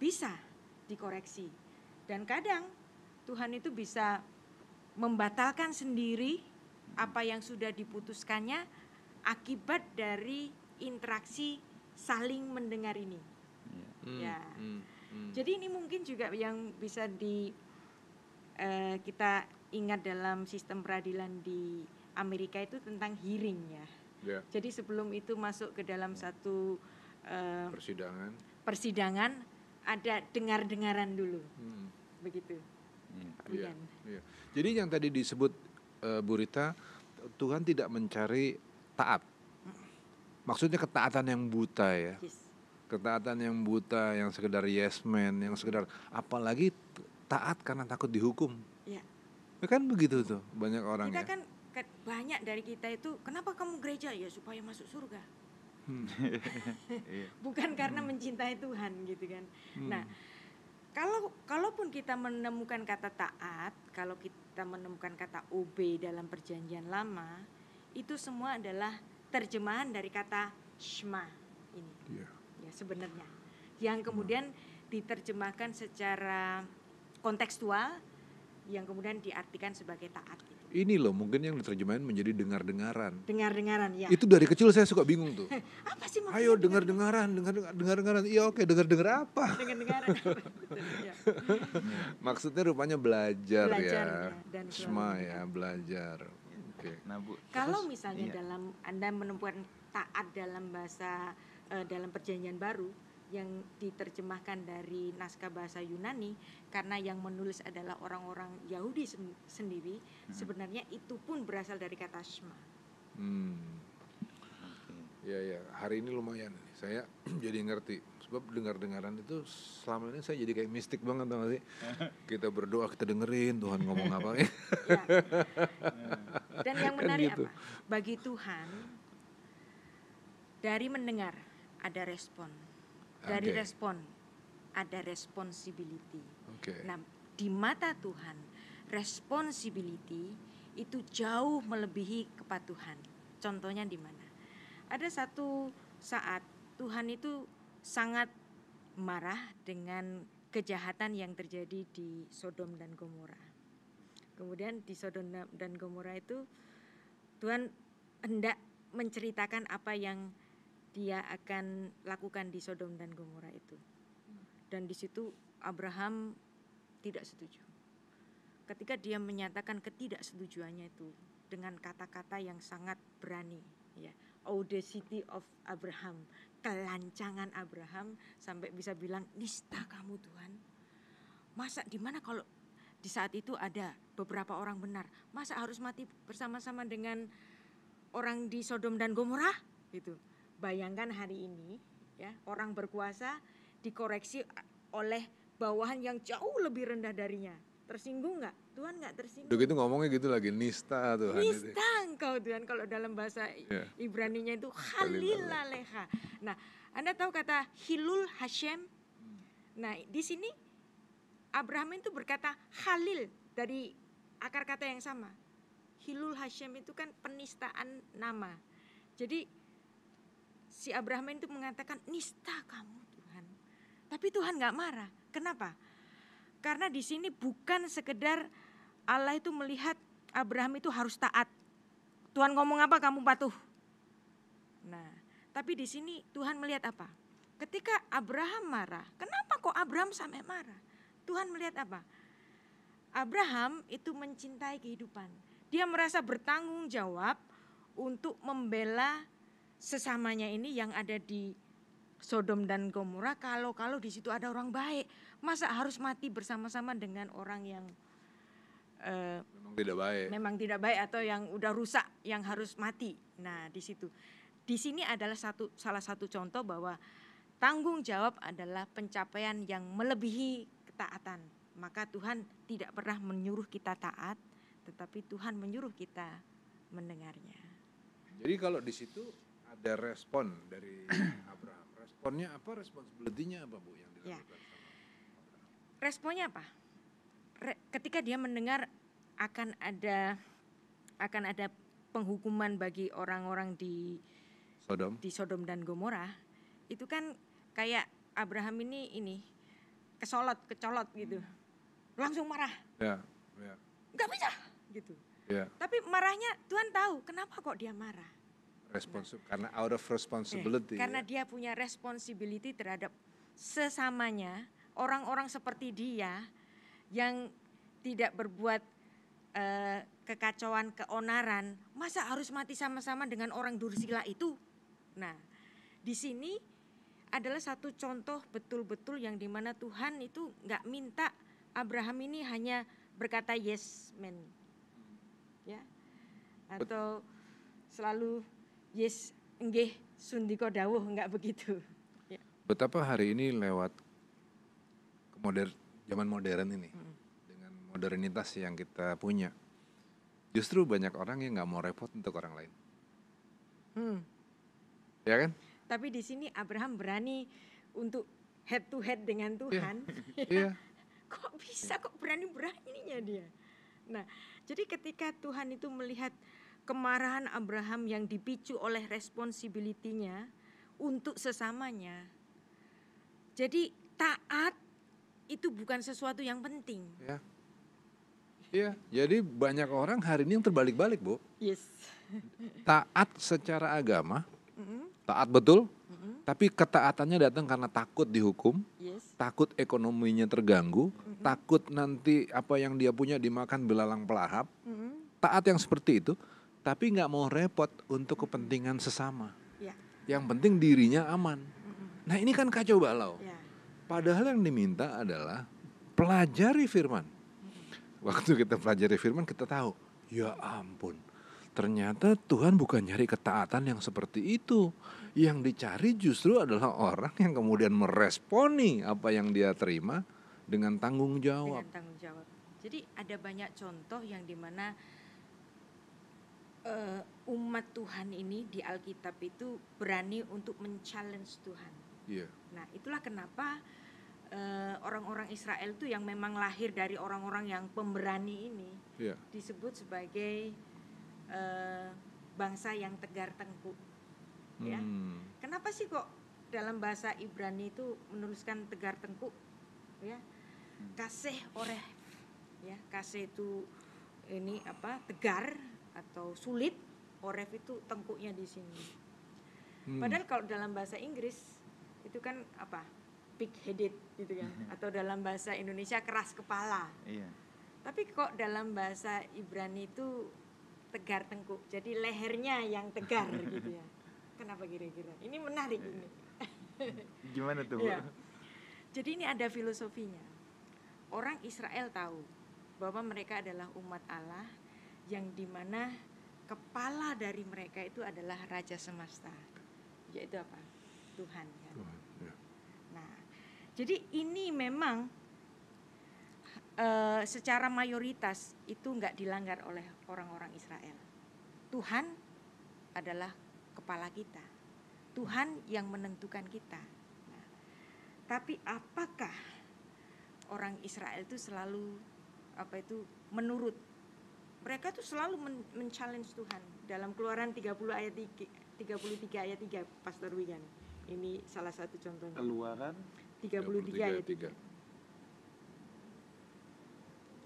bisa dikoreksi. Dan kadang Tuhan itu bisa membatalkan sendiri apa yang sudah diputuskannya akibat dari interaksi saling mendengar ini. Hmm, ya. Hmm, hmm. Jadi ini mungkin juga yang bisa di uh, kita ingat dalam sistem peradilan di Amerika itu tentang hearing ya. Yeah. Jadi sebelum itu masuk ke dalam satu uh, persidangan, persidangan ada dengar-dengaran dulu, hmm. begitu. Hmm. Iya, iya. Jadi yang tadi disebut uh, Bu Rita, Tuhan tidak mencari taat. Maksudnya ketaatan yang buta ya. Yes. Ketaatan yang buta, yang sekedar yes man, yang sekedar apalagi taat karena takut dihukum. Ya. ya kan begitu tuh banyak orang kita ya. kan banyak dari kita itu kenapa kamu gereja ya supaya masuk surga. Hmm. Iya. Bukan karena mencintai Tuhan gitu kan. Hmm. Nah, kalau kalaupun kita menemukan kata taat, kalau kita menemukan kata OB dalam perjanjian lama, itu semua adalah terjemahan dari kata shma ini. Yeah. Ya sebenarnya. Yang kemudian diterjemahkan secara kontekstual yang kemudian diartikan sebagai taat. Ini loh mungkin yang diterjemahin menjadi dengar-dengaran. Dengar-dengaran ya. Itu dari kecil saya suka bingung tuh. apa sih maksudnya? Ayo dengar-dengaran, dengar-dengaran. Iya oke, dengar-dengar apa? Dengar-dengaran. ya. Maksudnya rupanya belajar, belajar ya. Dan Sma ya, belajar. Oke. Okay. Nah, Bu. Kalau misalnya iya. dalam Anda menemukan taat dalam bahasa uh, dalam perjanjian baru, yang diterjemahkan dari naskah bahasa Yunani karena yang menulis adalah orang-orang Yahudi sen sendiri hmm. sebenarnya itu pun berasal dari kata Shema. Hmm. Ya ya hari ini lumayan saya jadi ngerti sebab dengar-dengaran itu selama ini saya jadi kayak mistik banget tau gak sih kita berdoa kita dengerin Tuhan ngomong apa ya. Dan yang kan menarik kan gitu. apa bagi Tuhan dari mendengar ada respon dari okay. respon ada responsibility. Okay. Nah, di mata Tuhan, responsibility itu jauh melebihi kepatuhan. Contohnya di mana? Ada satu saat Tuhan itu sangat marah dengan kejahatan yang terjadi di Sodom dan Gomora. Kemudian di Sodom dan Gomora itu Tuhan hendak menceritakan apa yang dia akan lakukan di Sodom dan Gomora itu. Dan di situ Abraham tidak setuju. Ketika dia menyatakan ketidaksetujuannya itu dengan kata-kata yang sangat berani, ya, audacity of Abraham, kelancangan Abraham sampai bisa bilang nista kamu Tuhan. Masa di mana kalau di saat itu ada beberapa orang benar, masa harus mati bersama-sama dengan orang di Sodom dan Gomora? Gitu bayangkan hari ini ya orang berkuasa dikoreksi oleh bawahan yang jauh lebih rendah darinya. Tersinggung nggak? Tuhan nggak tersinggung. Begitu ngomongnya gitu lagi nista Tuhan. Nista engkau Tuhan. Kalau dalam bahasa yeah. Ibraninya itu halilaleha. nah anda tahu kata hilul Hashem? Nah di sini Abraham itu berkata halil dari akar kata yang sama. Hilul Hashem itu kan penistaan nama. Jadi si Abraham itu mengatakan nista kamu Tuhan. Tapi Tuhan nggak marah. Kenapa? Karena di sini bukan sekedar Allah itu melihat Abraham itu harus taat. Tuhan ngomong apa kamu patuh. Nah, tapi di sini Tuhan melihat apa? Ketika Abraham marah, kenapa kok Abraham sampai marah? Tuhan melihat apa? Abraham itu mencintai kehidupan dia merasa bertanggung jawab untuk membela sesamanya ini yang ada di Sodom dan Gomora kalau kalau di situ ada orang baik masa harus mati bersama-sama dengan orang yang eh, Memang tidak baik. memang tidak baik atau yang udah rusak yang harus mati. Nah, di situ. Di sini adalah satu salah satu contoh bahwa tanggung jawab adalah pencapaian yang melebihi ketaatan. Maka Tuhan tidak pernah menyuruh kita taat, tetapi Tuhan menyuruh kita mendengarnya. Jadi kalau di situ ada respon dari Abraham. Responnya apa? Responsibility-nya apa Bu yang Ya. dilakukan sama Abraham? Responnya apa? Re- ketika dia mendengar akan ada akan ada penghukuman bagi orang-orang di Sodom. di Sodom dan Gomora itu kan kayak Abraham ini ini kesolot kecolot gitu langsung marah Ya, ya, nggak bisa gitu ya. tapi marahnya Tuhan tahu kenapa kok dia marah Responsif karena out of responsibility. Eh, karena ya. dia punya responsibility terhadap sesamanya orang-orang seperti dia yang tidak berbuat eh, kekacauan keonaran masa harus mati sama-sama dengan orang dursila itu nah di sini adalah satu contoh betul-betul yang di mana Tuhan itu nggak minta Abraham ini hanya berkata yes man ya atau selalu yes enggih sundiko dawuh nggak begitu ya. Betapa hari ini lewat ke moder zaman modern ini dengan modernitas yang kita punya, justru banyak orang yang nggak mau repot untuk orang lain, Hmm. ya kan? Tapi di sini Abraham berani untuk head to head dengan Tuhan. Iya. kok bisa kok berani beraninya dia. Nah, jadi ketika Tuhan itu melihat kemarahan Abraham yang dipicu oleh responsibility-nya untuk sesamanya. Jadi taat itu bukan sesuatu yang penting. Ya. Iya, jadi banyak orang hari ini yang terbalik-balik, Bu. Yes. Taat secara agama, taat betul, tapi ketaatannya datang karena takut dihukum, Yes. takut ekonominya terganggu, takut nanti apa yang dia punya dimakan belalang pelahap. Taat yang seperti itu, tapi nggak mau repot untuk kepentingan sesama. Ya. Yang penting dirinya aman. Nah ini kan kacau balau. Ya. Padahal yang diminta adalah pelajari firman. Waktu kita pelajari firman kita tahu, ya ampun. Ternyata Tuhan bukan nyari ketaatan yang seperti itu. Yang dicari justru adalah orang yang kemudian meresponi apa yang dia terima dengan tanggung jawab. dengan tanggung jawab. Jadi ada banyak contoh yang di mana eh, umat Tuhan ini di Alkitab itu berani untuk men-challenge Tuhan. Iya. Nah itulah kenapa eh, orang-orang Israel itu yang memang lahir dari orang-orang yang pemberani ini Iya. disebut sebagai eh, bangsa yang tegar tengkuk. Ya. Hmm. Kenapa sih kok dalam bahasa Ibrani itu menuliskan tegar tengkuk? Ya, kasih oreh, ya kasih itu ini apa tegar atau sulit, oref itu tengkuknya di sini. Hmm. Padahal kalau dalam bahasa Inggris itu kan apa? Big headed gitu kan, atau dalam bahasa Indonesia keras kepala. Iya. Tapi kok dalam bahasa Ibrani itu tegar tengkuk. Jadi lehernya yang tegar gitu ya. Kenapa kira-kira? Ini menarik ini. Gimana tuh? Iya. Jadi ini ada filosofinya. Orang Israel tahu bahwa mereka adalah umat Allah yang di mana kepala dari mereka itu adalah Raja semesta, yaitu apa? Tuhan. Kan? Tuhan, ya. Nah, jadi ini memang eh, secara mayoritas itu nggak dilanggar oleh orang-orang Israel. Tuhan adalah kepala kita. Tuhan yang menentukan kita. Nah, tapi apakah orang Israel itu selalu apa itu menurut mereka tuh selalu men- men-challenge Tuhan dalam Keluaran 30 ayat 3, 33 ayat 3 Pastor Wigan. Ini salah satu contohnya. Keluaran 33 ayat 3.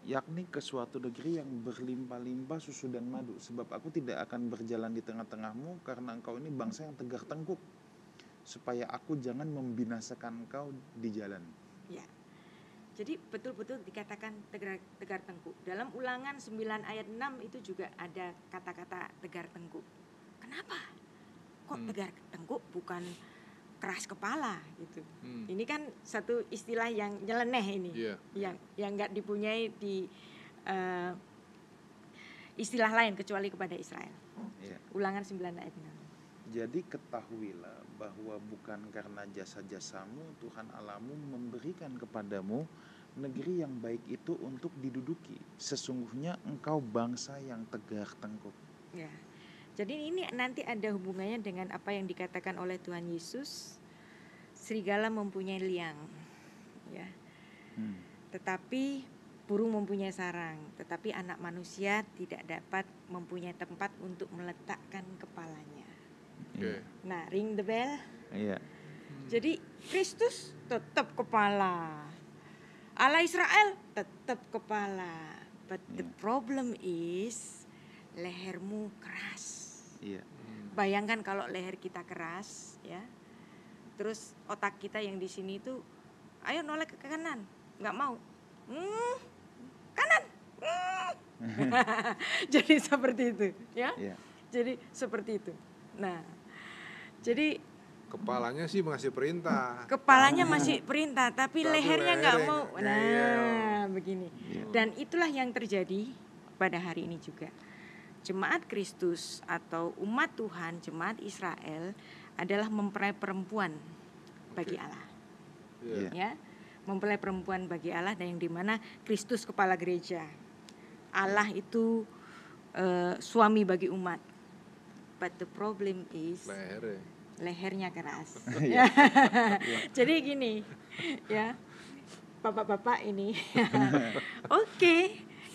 yakni ke suatu negeri yang berlimpah-limpah susu dan madu sebab aku tidak akan berjalan di tengah-tengahmu karena engkau ini bangsa yang tegar tengkuk supaya aku jangan membinasakan engkau di jalan Ya. Jadi betul-betul dikatakan tegar, tegar tengkuk. Dalam ulangan 9 ayat 6 itu juga ada kata-kata tegar tengkuk. Kenapa? Kok Hmm. tegar tengkuk bukan keras kepala gitu. Hmm. Ini kan satu istilah yang nyeleneh ini. Iya. Yang yang nggak dipunyai di eh, istilah lain kecuali kepada Israel. Iya. Ulangan 9 ayat 6. Jadi ketahuilah bahwa bukan karena jasa-jasamu Tuhan Allahmu memberikan kepadamu negeri yang baik itu untuk diduduki. Sesungguhnya engkau bangsa yang tegar tengkuk. Ya. Jadi ini nanti ada hubungannya dengan apa yang dikatakan oleh Tuhan Yesus. Serigala mempunyai liang. Ya. Hmm. Tetapi burung mempunyai sarang, tetapi anak manusia tidak dapat mempunyai tempat untuk meletakkan kepalanya. Oke. Nah, ring the bell. Iya. Jadi Kristus tetap kepala. Allah Israel tetap kepala. But the Iya. problem is lehermu keras. Iya. Hmm. Bayangkan kalau leher kita keras, ya. Terus otak kita yang di sini itu, ayo noleh ke kanan, nggak mau. Hmm, kanan. Hmm. Jadi seperti itu, ya. Iya. Jadi seperti itu. Nah, jadi Kepalanya sih mengasih perintah. kepalanya masih perintah, tapi Tapi lehernya nggak mau. Nah, iya. begini. Iya. Dan itulah yang terjadi pada hari ini juga. Jemaat Kristus atau umat Tuhan, jemaat Israel adalah mempelai perempuan bagi Oke. Allah, Iya. ya. Mempelai perempuan bagi Allah dan yang di mana Kristus kepala gereja. Allah itu eh, suami bagi umat. But the problem is Lehernya. Lehernya keras. Iya. Jadi gini, ya, bapak-bapak ini, oke,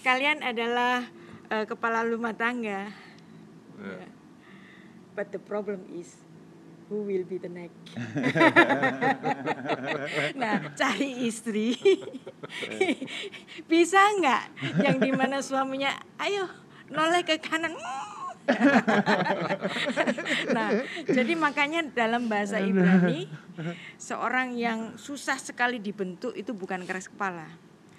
kalian adalah eh, kepala rumah tangga, Iya. but the problem is who will be the neck. nah, cari istri, bisa nggak yang di mana suaminya, ayo noleh ke kanan. nah, jadi makanya dalam bahasa Ibrani seorang yang susah sekali dibentuk itu bukan keras kepala,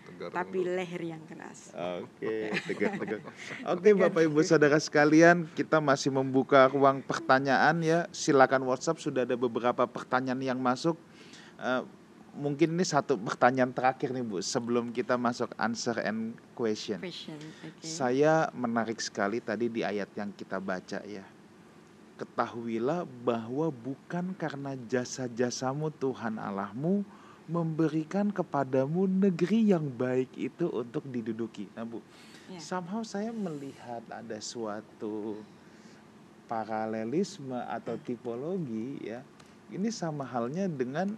Tegar tapi tengkuk. leher yang keras. Oke, tegak tegak. Oke, Bapak Ibu Saudara sekalian, kita masih membuka ruang pertanyaan ya. Silakan WhatsApp sudah ada beberapa pertanyaan yang masuk. Eh, mungkin ini satu pertanyaan terakhir nih Bu, sebelum kita masuk answer and question. Fashion, oke. Saya menarik sekali tadi di ayat yang kita baca ya. Ketahuilah bahwa bukan karena jasa-jasamu Tuhan Allahmu memberikan kepadamu negeri yang baik itu untuk diduduki. Nah Bu, Ya. somehow saya melihat ada suatu paralelisme atau tipologi ya. Ini sama halnya dengan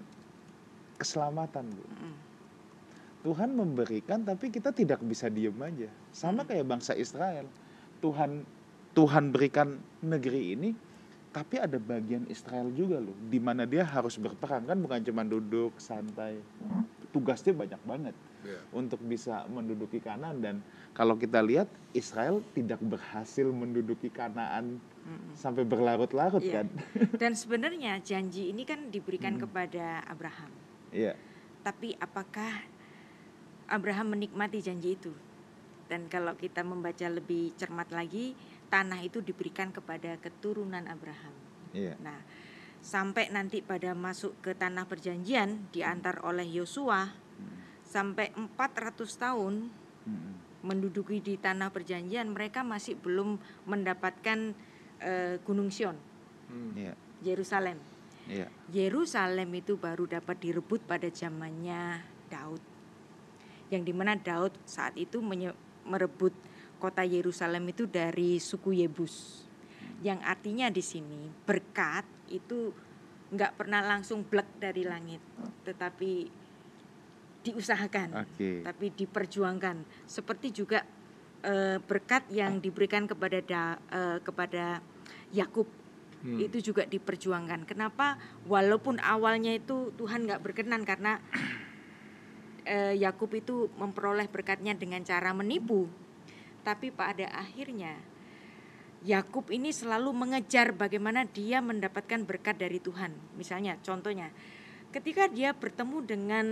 keselamatan Bu. Mm-mm. Tuhan memberikan tapi kita tidak bisa diem aja. Sama Hmm. kayak bangsa Israel. Tuhan Tuhan berikan negeri ini tapi ada bagian Israel juga loh di mana dia harus berperang kan bukan cuma duduk santai. Tugasnya banyak banget Iya. untuk bisa menduduki Kanaan dan kalau kita lihat Israel tidak berhasil menduduki Kanaan sampai berlarut-larut Iya. kan. Dan sebenarnya janji ini kan diberikan Hmm. kepada Abraham. Iya. Tapi apakah Abraham menikmati janji itu? Dan kalau kita membaca lebih cermat lagi, tanah itu diberikan kepada keturunan Abraham. Iya. Nah, sampai nanti pada masuk ke tanah perjanjian diantar oleh Yosua sampai 400 tahun Mm-mm. menduduki di tanah perjanjian, mereka masih belum mendapatkan eh, Gunung Sion, Hmm. Iya. Yerusalem. Iya. Yerusalem itu baru dapat direbut pada zamannya Daud. Yang di mana Daud saat itu merebut kota Yerusalem itu dari suku Yebus. Yang artinya di sini berkat itu nggak pernah langsung blek dari langit, tetapi diusahakan, Oke. tapi diperjuangkan. Seperti juga eh, berkat yang diberikan kepada Da- eh, kepada Yakub Hmm. itu juga diperjuangkan. Kenapa? Walaupun awalnya itu Tuhan nggak berkenan karena eh, Yakub itu memperoleh berkatnya dengan cara menipu, tapi pada akhirnya Yakub ini selalu mengejar bagaimana dia mendapatkan berkat dari Tuhan. Misalnya, contohnya, ketika dia bertemu dengan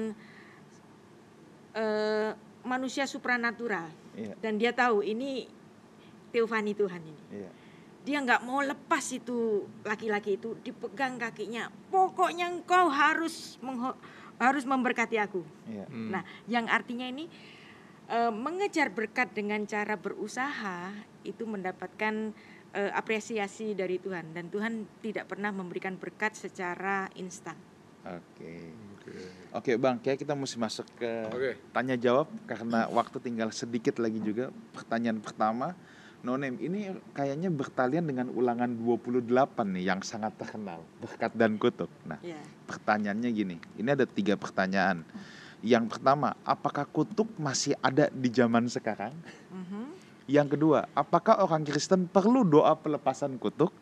eh, manusia supranatural Iya. dan dia tahu ini teofani Tuhan ini. Iya. Dia nggak mau lepas itu laki-laki itu dipegang kakinya. Pokoknya engkau harus harus memberkati aku. Iya. Hmm. Nah, yang artinya ini eh, mengejar berkat dengan cara berusaha itu mendapatkan eh, apresiasi dari Tuhan dan Tuhan tidak pernah memberikan berkat secara instan. Oke. Oke. Oke bang, kayak kita mesti masuk ke Oke. tanya jawab karena waktu tinggal sedikit lagi juga. Pertanyaan pertama, Nonem ini kayaknya bertalian dengan ulangan 28 nih yang sangat terkenal, berkat dan kutuk. Nah, Ya. pertanyaannya gini, ini ada tiga pertanyaan. Yang pertama, apakah kutuk masih ada di zaman sekarang? Mhm, Yang kedua, apakah orang Kristen perlu doa pelepasan kutuk?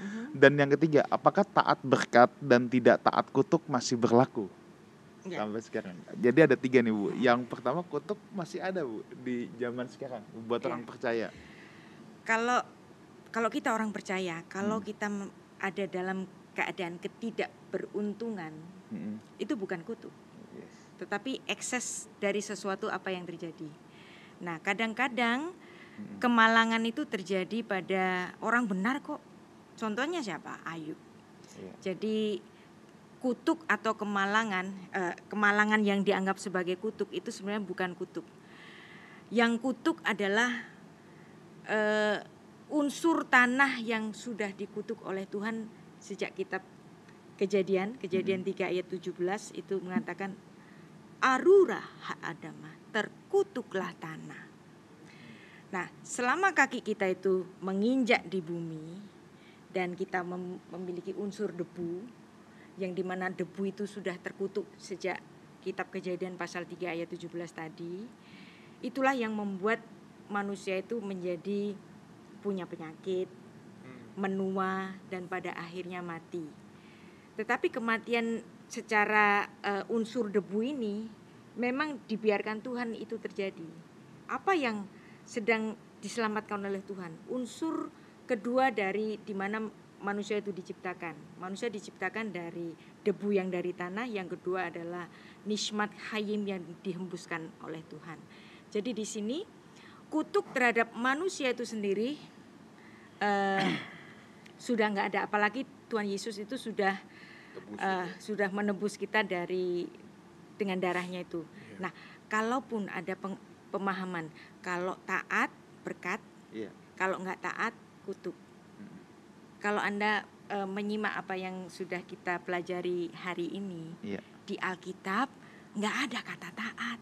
mhm. Dan yang ketiga, apakah taat berkat dan tidak taat kutuk masih berlaku? Ya. sampai sekarang. Jadi ada tiga nih bu. Yang pertama kutuk masih ada bu di zaman sekarang buat Ya. orang percaya. Kalau kalau kita orang percaya, kalau Hmm. kita ada dalam keadaan ketidakberuntungan, Mm-mm. itu bukan kutuk, Yes. tetapi ekses dari sesuatu apa yang terjadi. Nah, kadang-kadang Mm-mm. kemalangan itu terjadi pada orang benar kok. Contohnya siapa? Ayub. Iya. Jadi kutuk atau kemalangan, eh, kemalangan yang dianggap sebagai kutuk itu sebenarnya bukan kutuk. Yang kutuk adalah eh, unsur tanah yang sudah dikutuk oleh Tuhan sejak kitab Kejadian, Kejadian 3 ayat 17 itu mengatakan Arura hak Adama, terkutuklah tanah. Nah, selama kaki kita itu menginjak di bumi dan kita mem- memiliki unsur debu yang di mana debu itu sudah terkutuk sejak kitab kejadian pasal 3 ayat 17 tadi itulah yang membuat manusia itu menjadi punya penyakit menua dan pada akhirnya mati tetapi kematian secara eh, unsur debu ini memang dibiarkan Tuhan itu terjadi apa yang sedang diselamatkan oleh Tuhan unsur kedua dari di mana manusia itu diciptakan. Manusia diciptakan dari debu yang dari tanah, yang kedua adalah nismat hayim yang dihembuskan oleh Tuhan. Jadi di sini kutuk terhadap manusia itu sendiri eh, sudah nggak ada, apalagi Tuhan Yesus itu sudah eh, sudah menebus kita dari dengan darahnya itu. Nah, kalaupun ada peng- pemahaman kalau taat berkat, Iya. kalau nggak taat kutuk. Kalau Anda eh, menyimak apa yang sudah kita pelajari hari ini Iya. di Alkitab, nggak ada kata taat.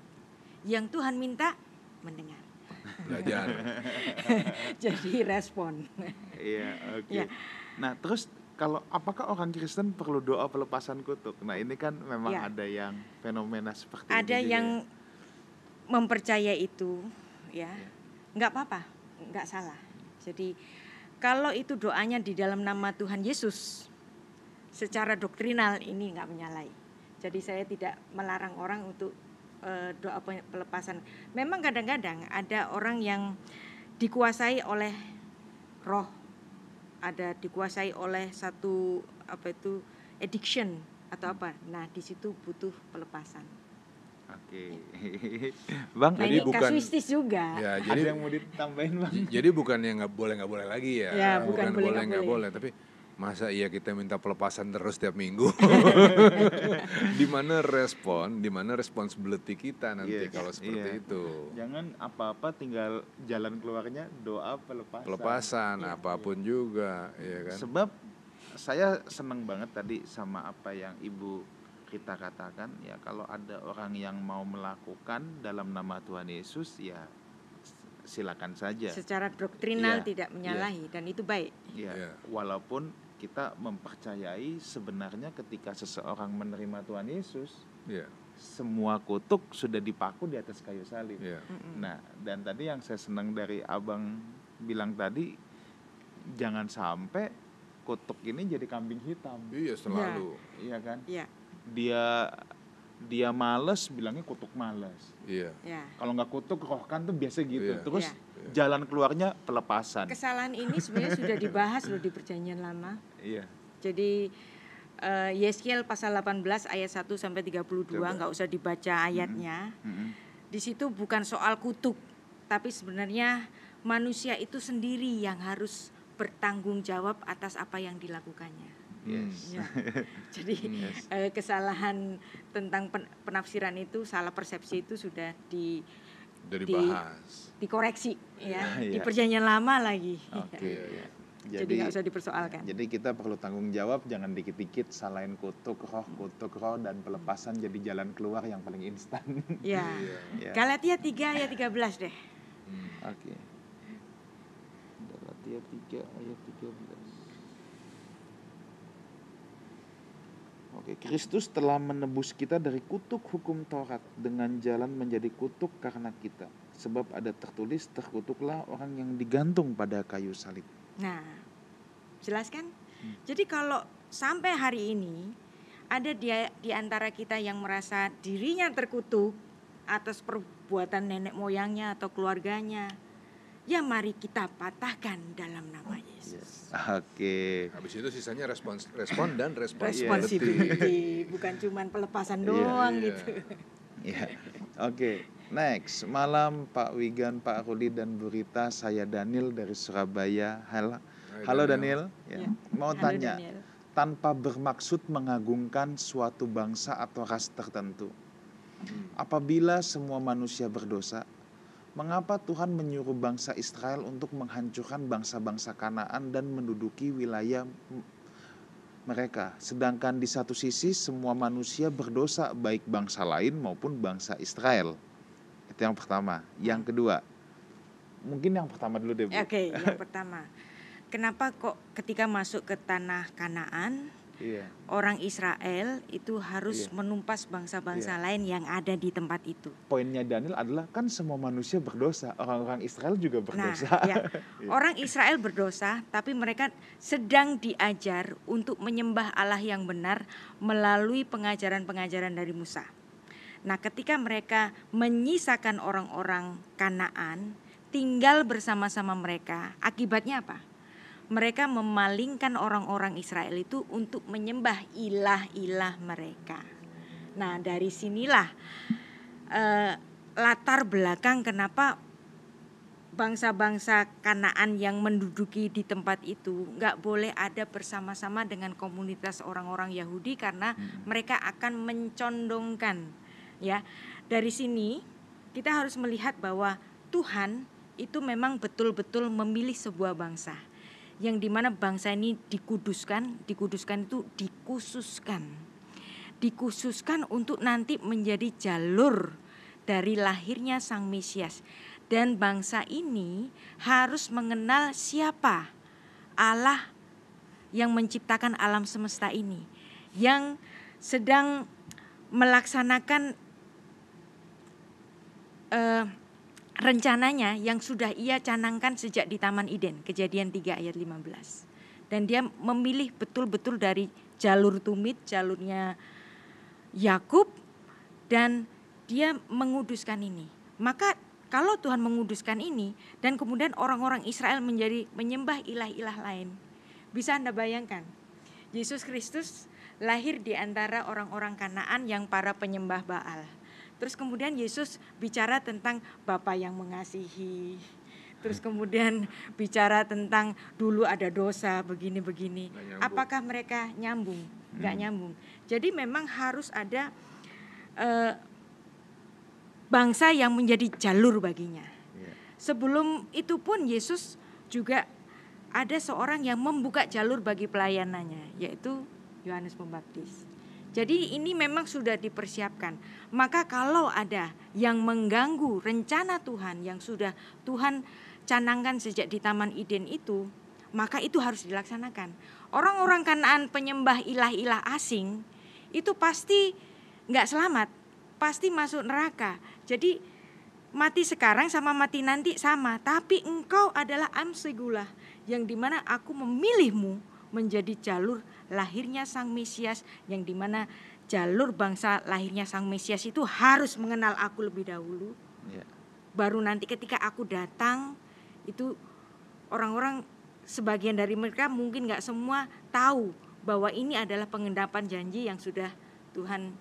Yang Tuhan minta mendengar. Belajar. Jadi respon. Iya, oke. Ya. Nah, terus kalau apakah orang Kristen perlu doa pelepasan kutuk? Nah, ini kan memang Ya. ada yang fenomena seperti ada ini juga yang ya. mempercaya itu, ya, Ya. nggak apa-apa, nggak salah. Jadi kalau itu doanya di dalam nama Tuhan Yesus, secara doktrinal ini nggak menyalahi. Jadi saya tidak melarang orang untuk eh, doa pe- pelepasan. Memang kadang-kadang ada orang yang dikuasai oleh roh, ada dikuasai oleh satu apa itu addiction atau apa. Nah di situ butuh pelepasan. Oke. bang, Nah Jadi ini bukan- kasuistis juga. ya, ada jadi yang mau ditambahin, Bang? jadi bukan yang nggak boleh nggak boleh lagi ya. Ya, bukan boleh, boleh nggak nggak boleh. boleh, tapi masa iya kita minta pelepasan terus tiap minggu? di mana respon, di mana responsibility kita nanti Yes, kalau seperti iya. itu. Jangan apa-apa tinggal jalan keluarnya doa pelepasan. Pelepasan Iya. apa pun juga, ya kan? Sebab saya senang banget tadi sama apa yang Ibu kita katakan ya kalau ada orang yang mau melakukan dalam nama Tuhan Yesus ya silakan saja. Secara doktrinal Iya, tidak menyalahi dan itu baik. Ya, Iya. walaupun kita mempercayai sebenarnya ketika seseorang menerima Tuhan Yesus Iya, semua kutuk sudah dipaku di atas kayu salib. iya. Mm-mm. Nah, dan tadi yang saya senang dari Abang bilang tadi jangan sampai kutuk ini jadi kambing hitam. Iya selalu. Iya kan? Ya, Dia dia males bilangnya kutuk males. Iya. ya. Kalau nggak kutuk rohkan tuh biasa gitu. Iya. Terus Iya. jalan keluarnya pelepasan. Kesalahan ini sebenarnya sudah dibahas loh di perjanjian lama. Iya. Jadi eh, Yeskiel pasal 18 ayat 1 sampai 32 Coba. nggak usah dibaca ayatnya. Mm-mm. Di situ bukan soal kutuk, tapi sebenarnya manusia itu sendiri yang harus bertanggung jawab atas apa yang dilakukannya. Yes. Ya. Jadi eh, kesalahan tentang pen- penafsiran itu, salah persepsi itu sudah di Udah Di- dibahas. dikoreksi ya di Iya. perjanjian lama lagi. Oke. Iya, iya. Jadi nggak usah dipersoalkan. Jadi kita perlu tanggung jawab, jangan dikit-dikit salahin kutuk roh, kutuk roh dan pelepasan jadi jalan keluar yang paling instan. Ya. Ya. Galatia 3 ayat 13 deh. Hmm. Oke. Galatia 3 ayat 13. Oke, Kristus telah menebus kita dari kutuk hukum Taurat dengan jalan menjadi kutuk karena kita. Sebab ada tertulis, terkutuklah orang yang digantung pada kayu salib. Nah, jelaskan. Jadi kalau sampai hari ini ada dia di antara kita yang merasa dirinya terkutuk atas perbuatan nenek moyangnya atau keluarganya, ya mari kita patahkan dalam nama Yesus. Oke. Habis itu sisanya respons, respon dan responsibility. Responsibility, bukan cuman pelepasan Iya, doang iya. gitu. Ya. Oke, next. Malam Pak Wigan, Pak Rudi dan Bu Rita, saya Daniel dari Surabaya. Halo. Halo Daniel. Daniel. Ya. Ya. Mau Halo, tanya, Daniel. tanpa bermaksud mengagungkan suatu bangsa atau ras tertentu. Apabila semua manusia berdosa, mengapa Tuhan menyuruh bangsa Israel untuk menghancurkan bangsa-bangsa Kanaan dan menduduki wilayah mereka? Sedangkan di satu sisi semua manusia berdosa baik bangsa lain maupun bangsa Israel. Itu yang pertama. Yang kedua, mungkin yang pertama dulu deh, Bu. Oke, yang pertama. Kenapa kok ketika masuk ke tanah Kanaan Iya. orang Israel itu harus Iya. menumpas bangsa-bangsa lain yang ada di tempat itu. Poinnya Daniel adalah kan semua manusia berdosa, orang-orang Israel juga Nah, berdosa. ya, orang Israel berdosa, tapi mereka sedang diajar untuk menyembah Allah yang benar melalui pengajaran-pengajaran dari Musa. Nah, ketika mereka menyisakan orang-orang Kanaan tinggal bersama-sama mereka, akibatnya apa? Mereka memalingkan orang-orang Israel itu untuk menyembah ilah-ilah mereka. Nah, dari sinilah eh, latar belakang kenapa bangsa-bangsa Kanaan yang menduduki di tempat itu nggak boleh ada bersama-sama dengan komunitas orang-orang Yahudi karena mereka akan mencondongkan ya. Dari sini kita harus melihat bahwa Tuhan itu memang betul-betul memilih sebuah bangsa yang di mana bangsa ini dikuduskan dikuduskan itu dikhususkan. Dikhususkan untuk nanti menjadi jalur dari lahirnya sang Mesias. Dan bangsa ini harus mengenal siapa Allah yang menciptakan alam semesta ini yang sedang melaksanakan eh, rencananya yang sudah ia canangkan sejak di Taman Eden, Kejadian 3 ayat 15. Dan dia memilih betul-betul dari jalur tumit, jalurnya Yakub dan dia menguduskan ini. Maka kalau Tuhan menguduskan ini dan kemudian orang-orang Israel menjadi menyembah ilah-ilah lain. Bisa Anda bayangkan? Yesus Kristus lahir di antara orang-orang Kanaan yang para penyembah Baal. Terus kemudian Yesus bicara tentang Bapa yang mengasihi. Terus kemudian bicara tentang dulu ada dosa begini-begini. Apakah mereka nyambung? Nggak nyambung. Jadi memang harus ada eh, bangsa yang menjadi jalur baginya. Iya. Sebelum itu pun Yesus juga ada seorang yang membuka jalur bagi pelayanannya, yaitu Yohanes Pembaptis. Jadi ini memang sudah dipersiapkan. Maka kalau ada yang mengganggu rencana Tuhan yang sudah Tuhan canangkan sejak di Taman Eden itu, maka itu harus dilaksanakan. Orang-orang Kanaan penyembah ilah-ilah asing itu pasti nggak selamat, pasti masuk neraka. Jadi mati sekarang sama mati nanti sama, tapi engkau adalah amsegula yang di mana aku memilihmu menjadi jalur lahirnya sang Mesias yang di mana jalur bangsa lahirnya sang Mesias itu harus mengenal aku lebih dahulu Iya. baru nanti ketika aku datang itu orang-orang sebagian dari mereka mungkin nggak semua tahu bahwa ini adalah pengendapan janji yang sudah Tuhan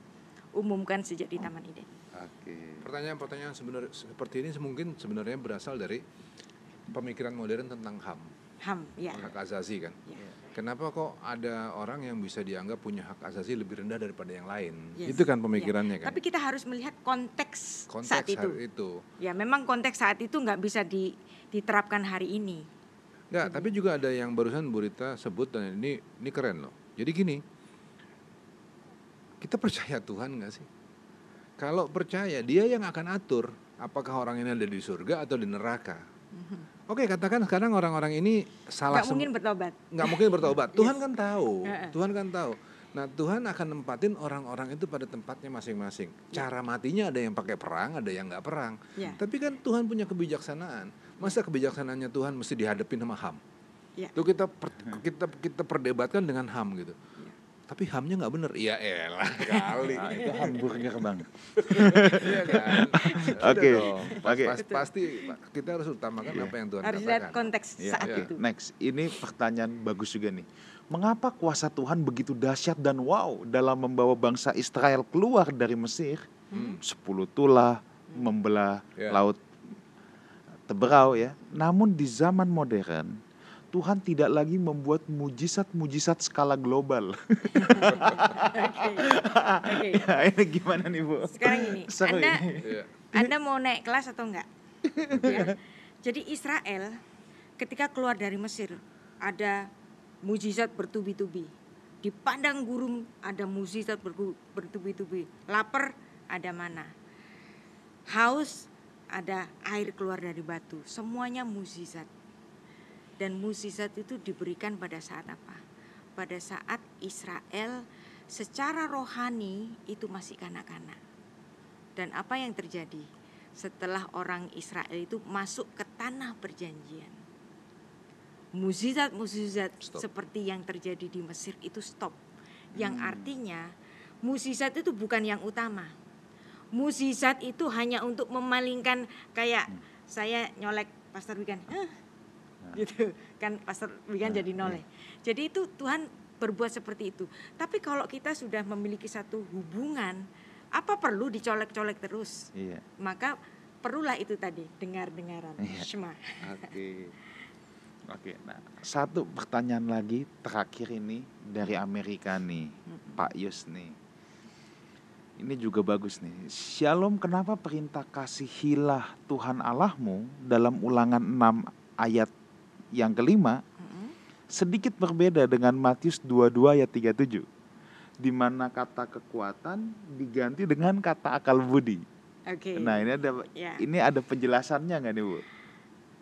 umumkan sejak di Taman Eden. Oke. Pertanyaan-pertanyaan sebenarnya seperti ini mungkin sebenarnya berasal dari pemikiran modern tentang HAM, Ham, ya. hak asasi kan. Ya. Kenapa kok ada orang yang bisa dianggap punya hak asasi lebih rendah daripada yang lain? Yes. Itu kan pemikirannya kan. Tapi kita harus melihat konteks, Konteks saat itu. itu. Ya, memang konteks saat itu nggak bisa di- diterapkan hari ini. Enggak, tapi juga ada yang barusan Bu Rita sebut dan ini ini keren loh. Jadi gini, kita percaya Tuhan nggak sih? Kalau percaya, Dia yang akan atur apakah orang ini ada di surga atau di neraka. Oke, katakan sekarang orang-orang ini salah sem- mungkin bertobat. nggak mungkin bertobat. Tuhan kan tahu. Tuhan kan tahu. Nah, Tuhan akan nempatin orang-orang itu pada tempatnya masing-masing. Cara matinya ada yang pakai perang, ada yang nggak perang. Ya. Tapi kan Tuhan punya kebijaksanaan. Masa kebijaksanaannya Tuhan mesti dihadapin sama HAM? Ya. Itu kita per- kita kita perdebatkan dengan HAM gitu. Tapi HAMnya nggak bener. Iya elah kali. Nah, itu hamburger bang. Iya kan. Oke. Pas- oke. pas- pasti kita harus utamakan apa yang Tuhan Harus lihat katakan. konteks Iya, saat iya. itu. Next, ini pertanyaan bagus juga nih. Mengapa kuasa Tuhan begitu dahsyat dan wow dalam membawa bangsa Israel keluar dari Mesir? Sepuluh tulah membelah Ya. laut Teberau ya. Namun di zaman modern Tuhan tidak lagi membuat mujizat-mujizat skala global. Oke. Oke. ini gimana nih Bu? Sekarang ini, Anda ini. Iya. Anda mau naik kelas atau enggak? Ya. Jadi Israel ketika keluar dari Mesir ada mujizat bertubi-tubi. Di padang gurun ada mujizat bertubi-tubi. Lapar ada mana. Haus ada air keluar dari batu. Semuanya mujizat. Dan mujizat itu diberikan pada saat apa? Pada saat Israel secara rohani itu masih kanak-kanak. Dan apa yang terjadi setelah orang Israel itu masuk ke tanah perjanjian? Mukjizat-mukjizat seperti yang terjadi di Mesir itu stop. Yang artinya mukjizat itu bukan yang utama. Mukjizat itu hanya untuk memalingkan kayak saya nyolek Pastor Wigan. "Hah?" gitu kan Pastor Wigan jadi noleh. Jadi itu Tuhan berbuat seperti itu. Tapi kalau kita sudah memiliki satu hubungan, apa perlu dicolek-colek terus? Iya. Maka perlulah itu tadi dengar-dengaran, Iya. Shema. Oke. Oke, nah satu pertanyaan lagi terakhir ini dari Amerika nih, Pak Yus nih. Ini juga bagus nih. Shalom, kenapa perintah kasihilah Tuhan Allahmu dalam ulangan 6 ayat yang kelima sedikit berbeda dengan Matius 22 ayat 37 di mana kata kekuatan diganti dengan kata akal budi. Oke. Nah, ini ada Ya. ini ada penjelasannya nggak nih, Bu?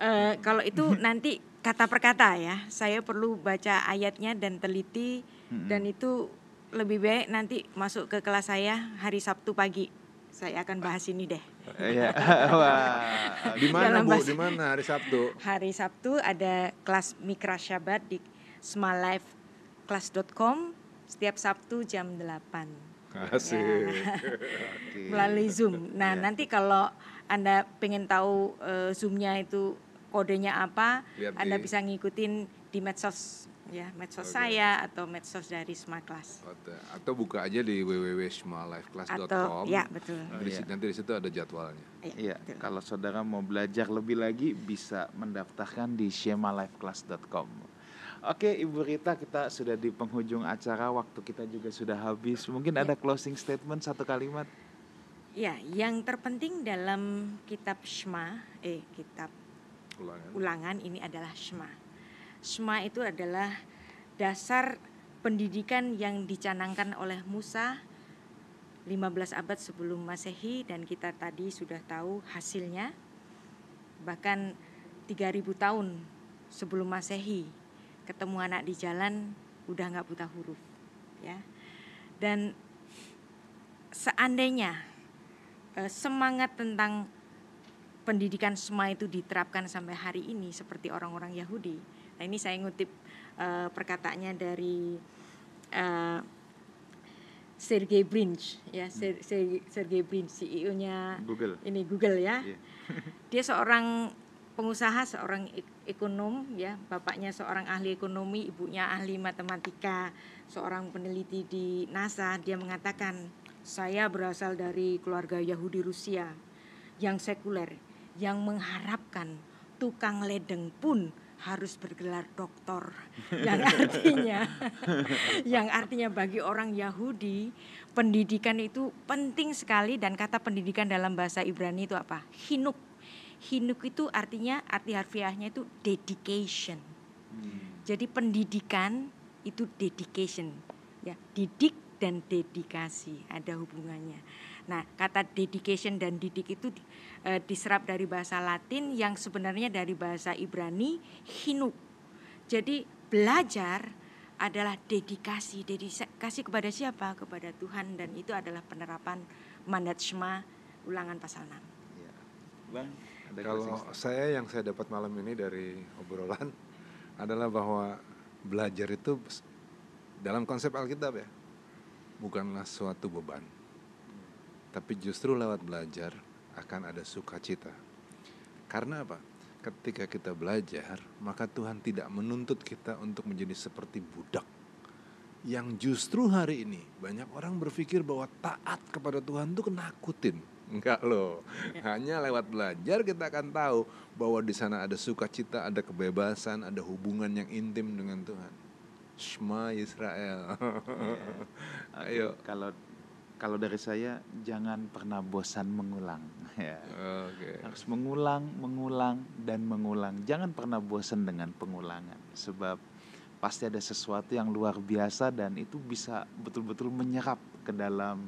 Eh, kalau itu nanti kata per kata ya, saya perlu baca ayatnya dan teliti Mm-mm. dan itu lebih baik nanti masuk ke kelas saya hari Sabtu pagi. Saya akan bahas ini deh. Iya. Wah. Di mana Bu? Di mana hari Sabtu? Hari Sabtu ada kelas Mikra Syabat di smalifeclass.com setiap Sabtu jam 8 Asik. Oke. melalui Zoom. Nah, Iya. nanti kalau Anda pengen tahu eh, Zoom-nya itu kodenya apa, Lihat Anda di- bisa ngikutin di medsos ya, medsos Oke. saya atau medsos dari Smart Class. Atau- buka aja di www.smalifeclass.com. Atau ya, betul. Di si- Nanti di situ ada jadwalnya. Iya, betul. kalau saudara mau belajar lebih lagi bisa mendaftarkan di skemalifeclass.com. Oke, Ibu Rita, kita sudah di penghujung acara, waktu kita juga sudah habis. Mungkin Ya. ada closing statement satu kalimat. Ya, yang terpenting dalam kitab Shema, eh kitab Ulangan. ulangan ini adalah Shema. Shema itu adalah dasar pendidikan yang dicanangkan oleh Musa 15 abad sebelum Masehi dan kita tadi sudah tahu hasilnya bahkan 3000 tahun sebelum Masehi ketemu anak di jalan udah nggak buta huruf ya dan seandainya eh, semangat tentang pendidikan semua itu diterapkan sampai hari ini seperti orang-orang Yahudi. Nah ini saya ngutip eh, perkataannya dari eh, Sergey Brin, ya Ser- Ser- Sergey Brin, CEO-nya Google. ini Google ya. Iya. Dia seorang pengusaha, seorang ek- ekonom ya, bapaknya seorang ahli ekonomi, ibunya ahli matematika, seorang peneliti di NASA, dia mengatakan, "Saya berasal dari keluarga Yahudi Rusia yang sekuler, yang mengharapkan tukang ledeng pun harus bergelar doktor yang artinya. Yang artinya bagi orang Yahudi pendidikan itu penting sekali dan kata pendidikan dalam bahasa Ibrani itu apa? Hinuk. Hinuk itu artinya arti harfiahnya itu dedication. Jadi pendidikan itu dedication. Ya didik dan dedikasi ada hubungannya Nah, kata dedication dan didik itu e, diserap dari bahasa Latin yang sebenarnya dari bahasa Ibrani hinuk. Jadi belajar adalah dedikasi, dedikasi kepada siapa? Kepada Tuhan dan itu adalah penerapan mandat Shema ulangan pasal 6. Ya. Bang, ada kalau saya yang saya dapat malam ini dari obrolan adalah bahwa belajar itu dalam konsep Alkitab ya bukanlah suatu beban tapi justru lewat belajar akan ada sukacita. Karena apa? Ketika kita belajar, maka Tuhan tidak menuntut kita untuk menjadi seperti budak. Yang justru hari ini banyak orang berpikir bahwa taat kepada Tuhan itu kenakutin. Enggak loh. Ya. Hanya lewat belajar kita akan tahu bahwa di sana ada sukacita, ada kebebasan, ada hubungan yang intim dengan Tuhan. Shema Israel. Ya. Ayo. Kalau kalau dari saya jangan pernah bosan mengulang ya. Okay. Harus mengulang, mengulang dan mengulang. Jangan pernah bosan dengan pengulangan sebab pasti ada sesuatu yang luar biasa dan itu bisa betul-betul menyerap ke dalam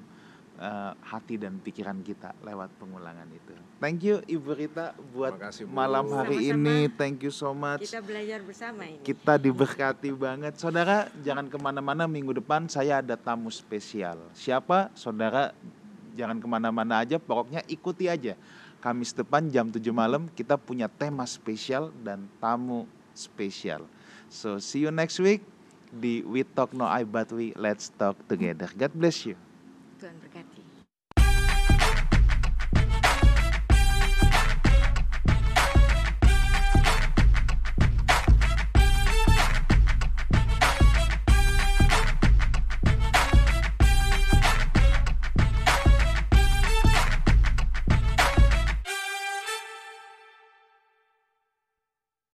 uh, hati dan pikiran kita lewat pengulangan itu. Thank you Ibu Rita buat kasih, malam hari Sama-sama. ini. Thank you so much. Kita belajar bersama ini. Kita diberkati banget. Saudara jangan ke mana-mana minggu depan saya ada tamu spesial. Siapa? Saudara jangan ke mana-mana aja. Pokoknya ikuti aja. Kamis depan jam 7 malam kita punya tema spesial dan tamu spesial. So see you next week di We Talk No I But We Let's Talk Together. God bless you. Tuhan berkati.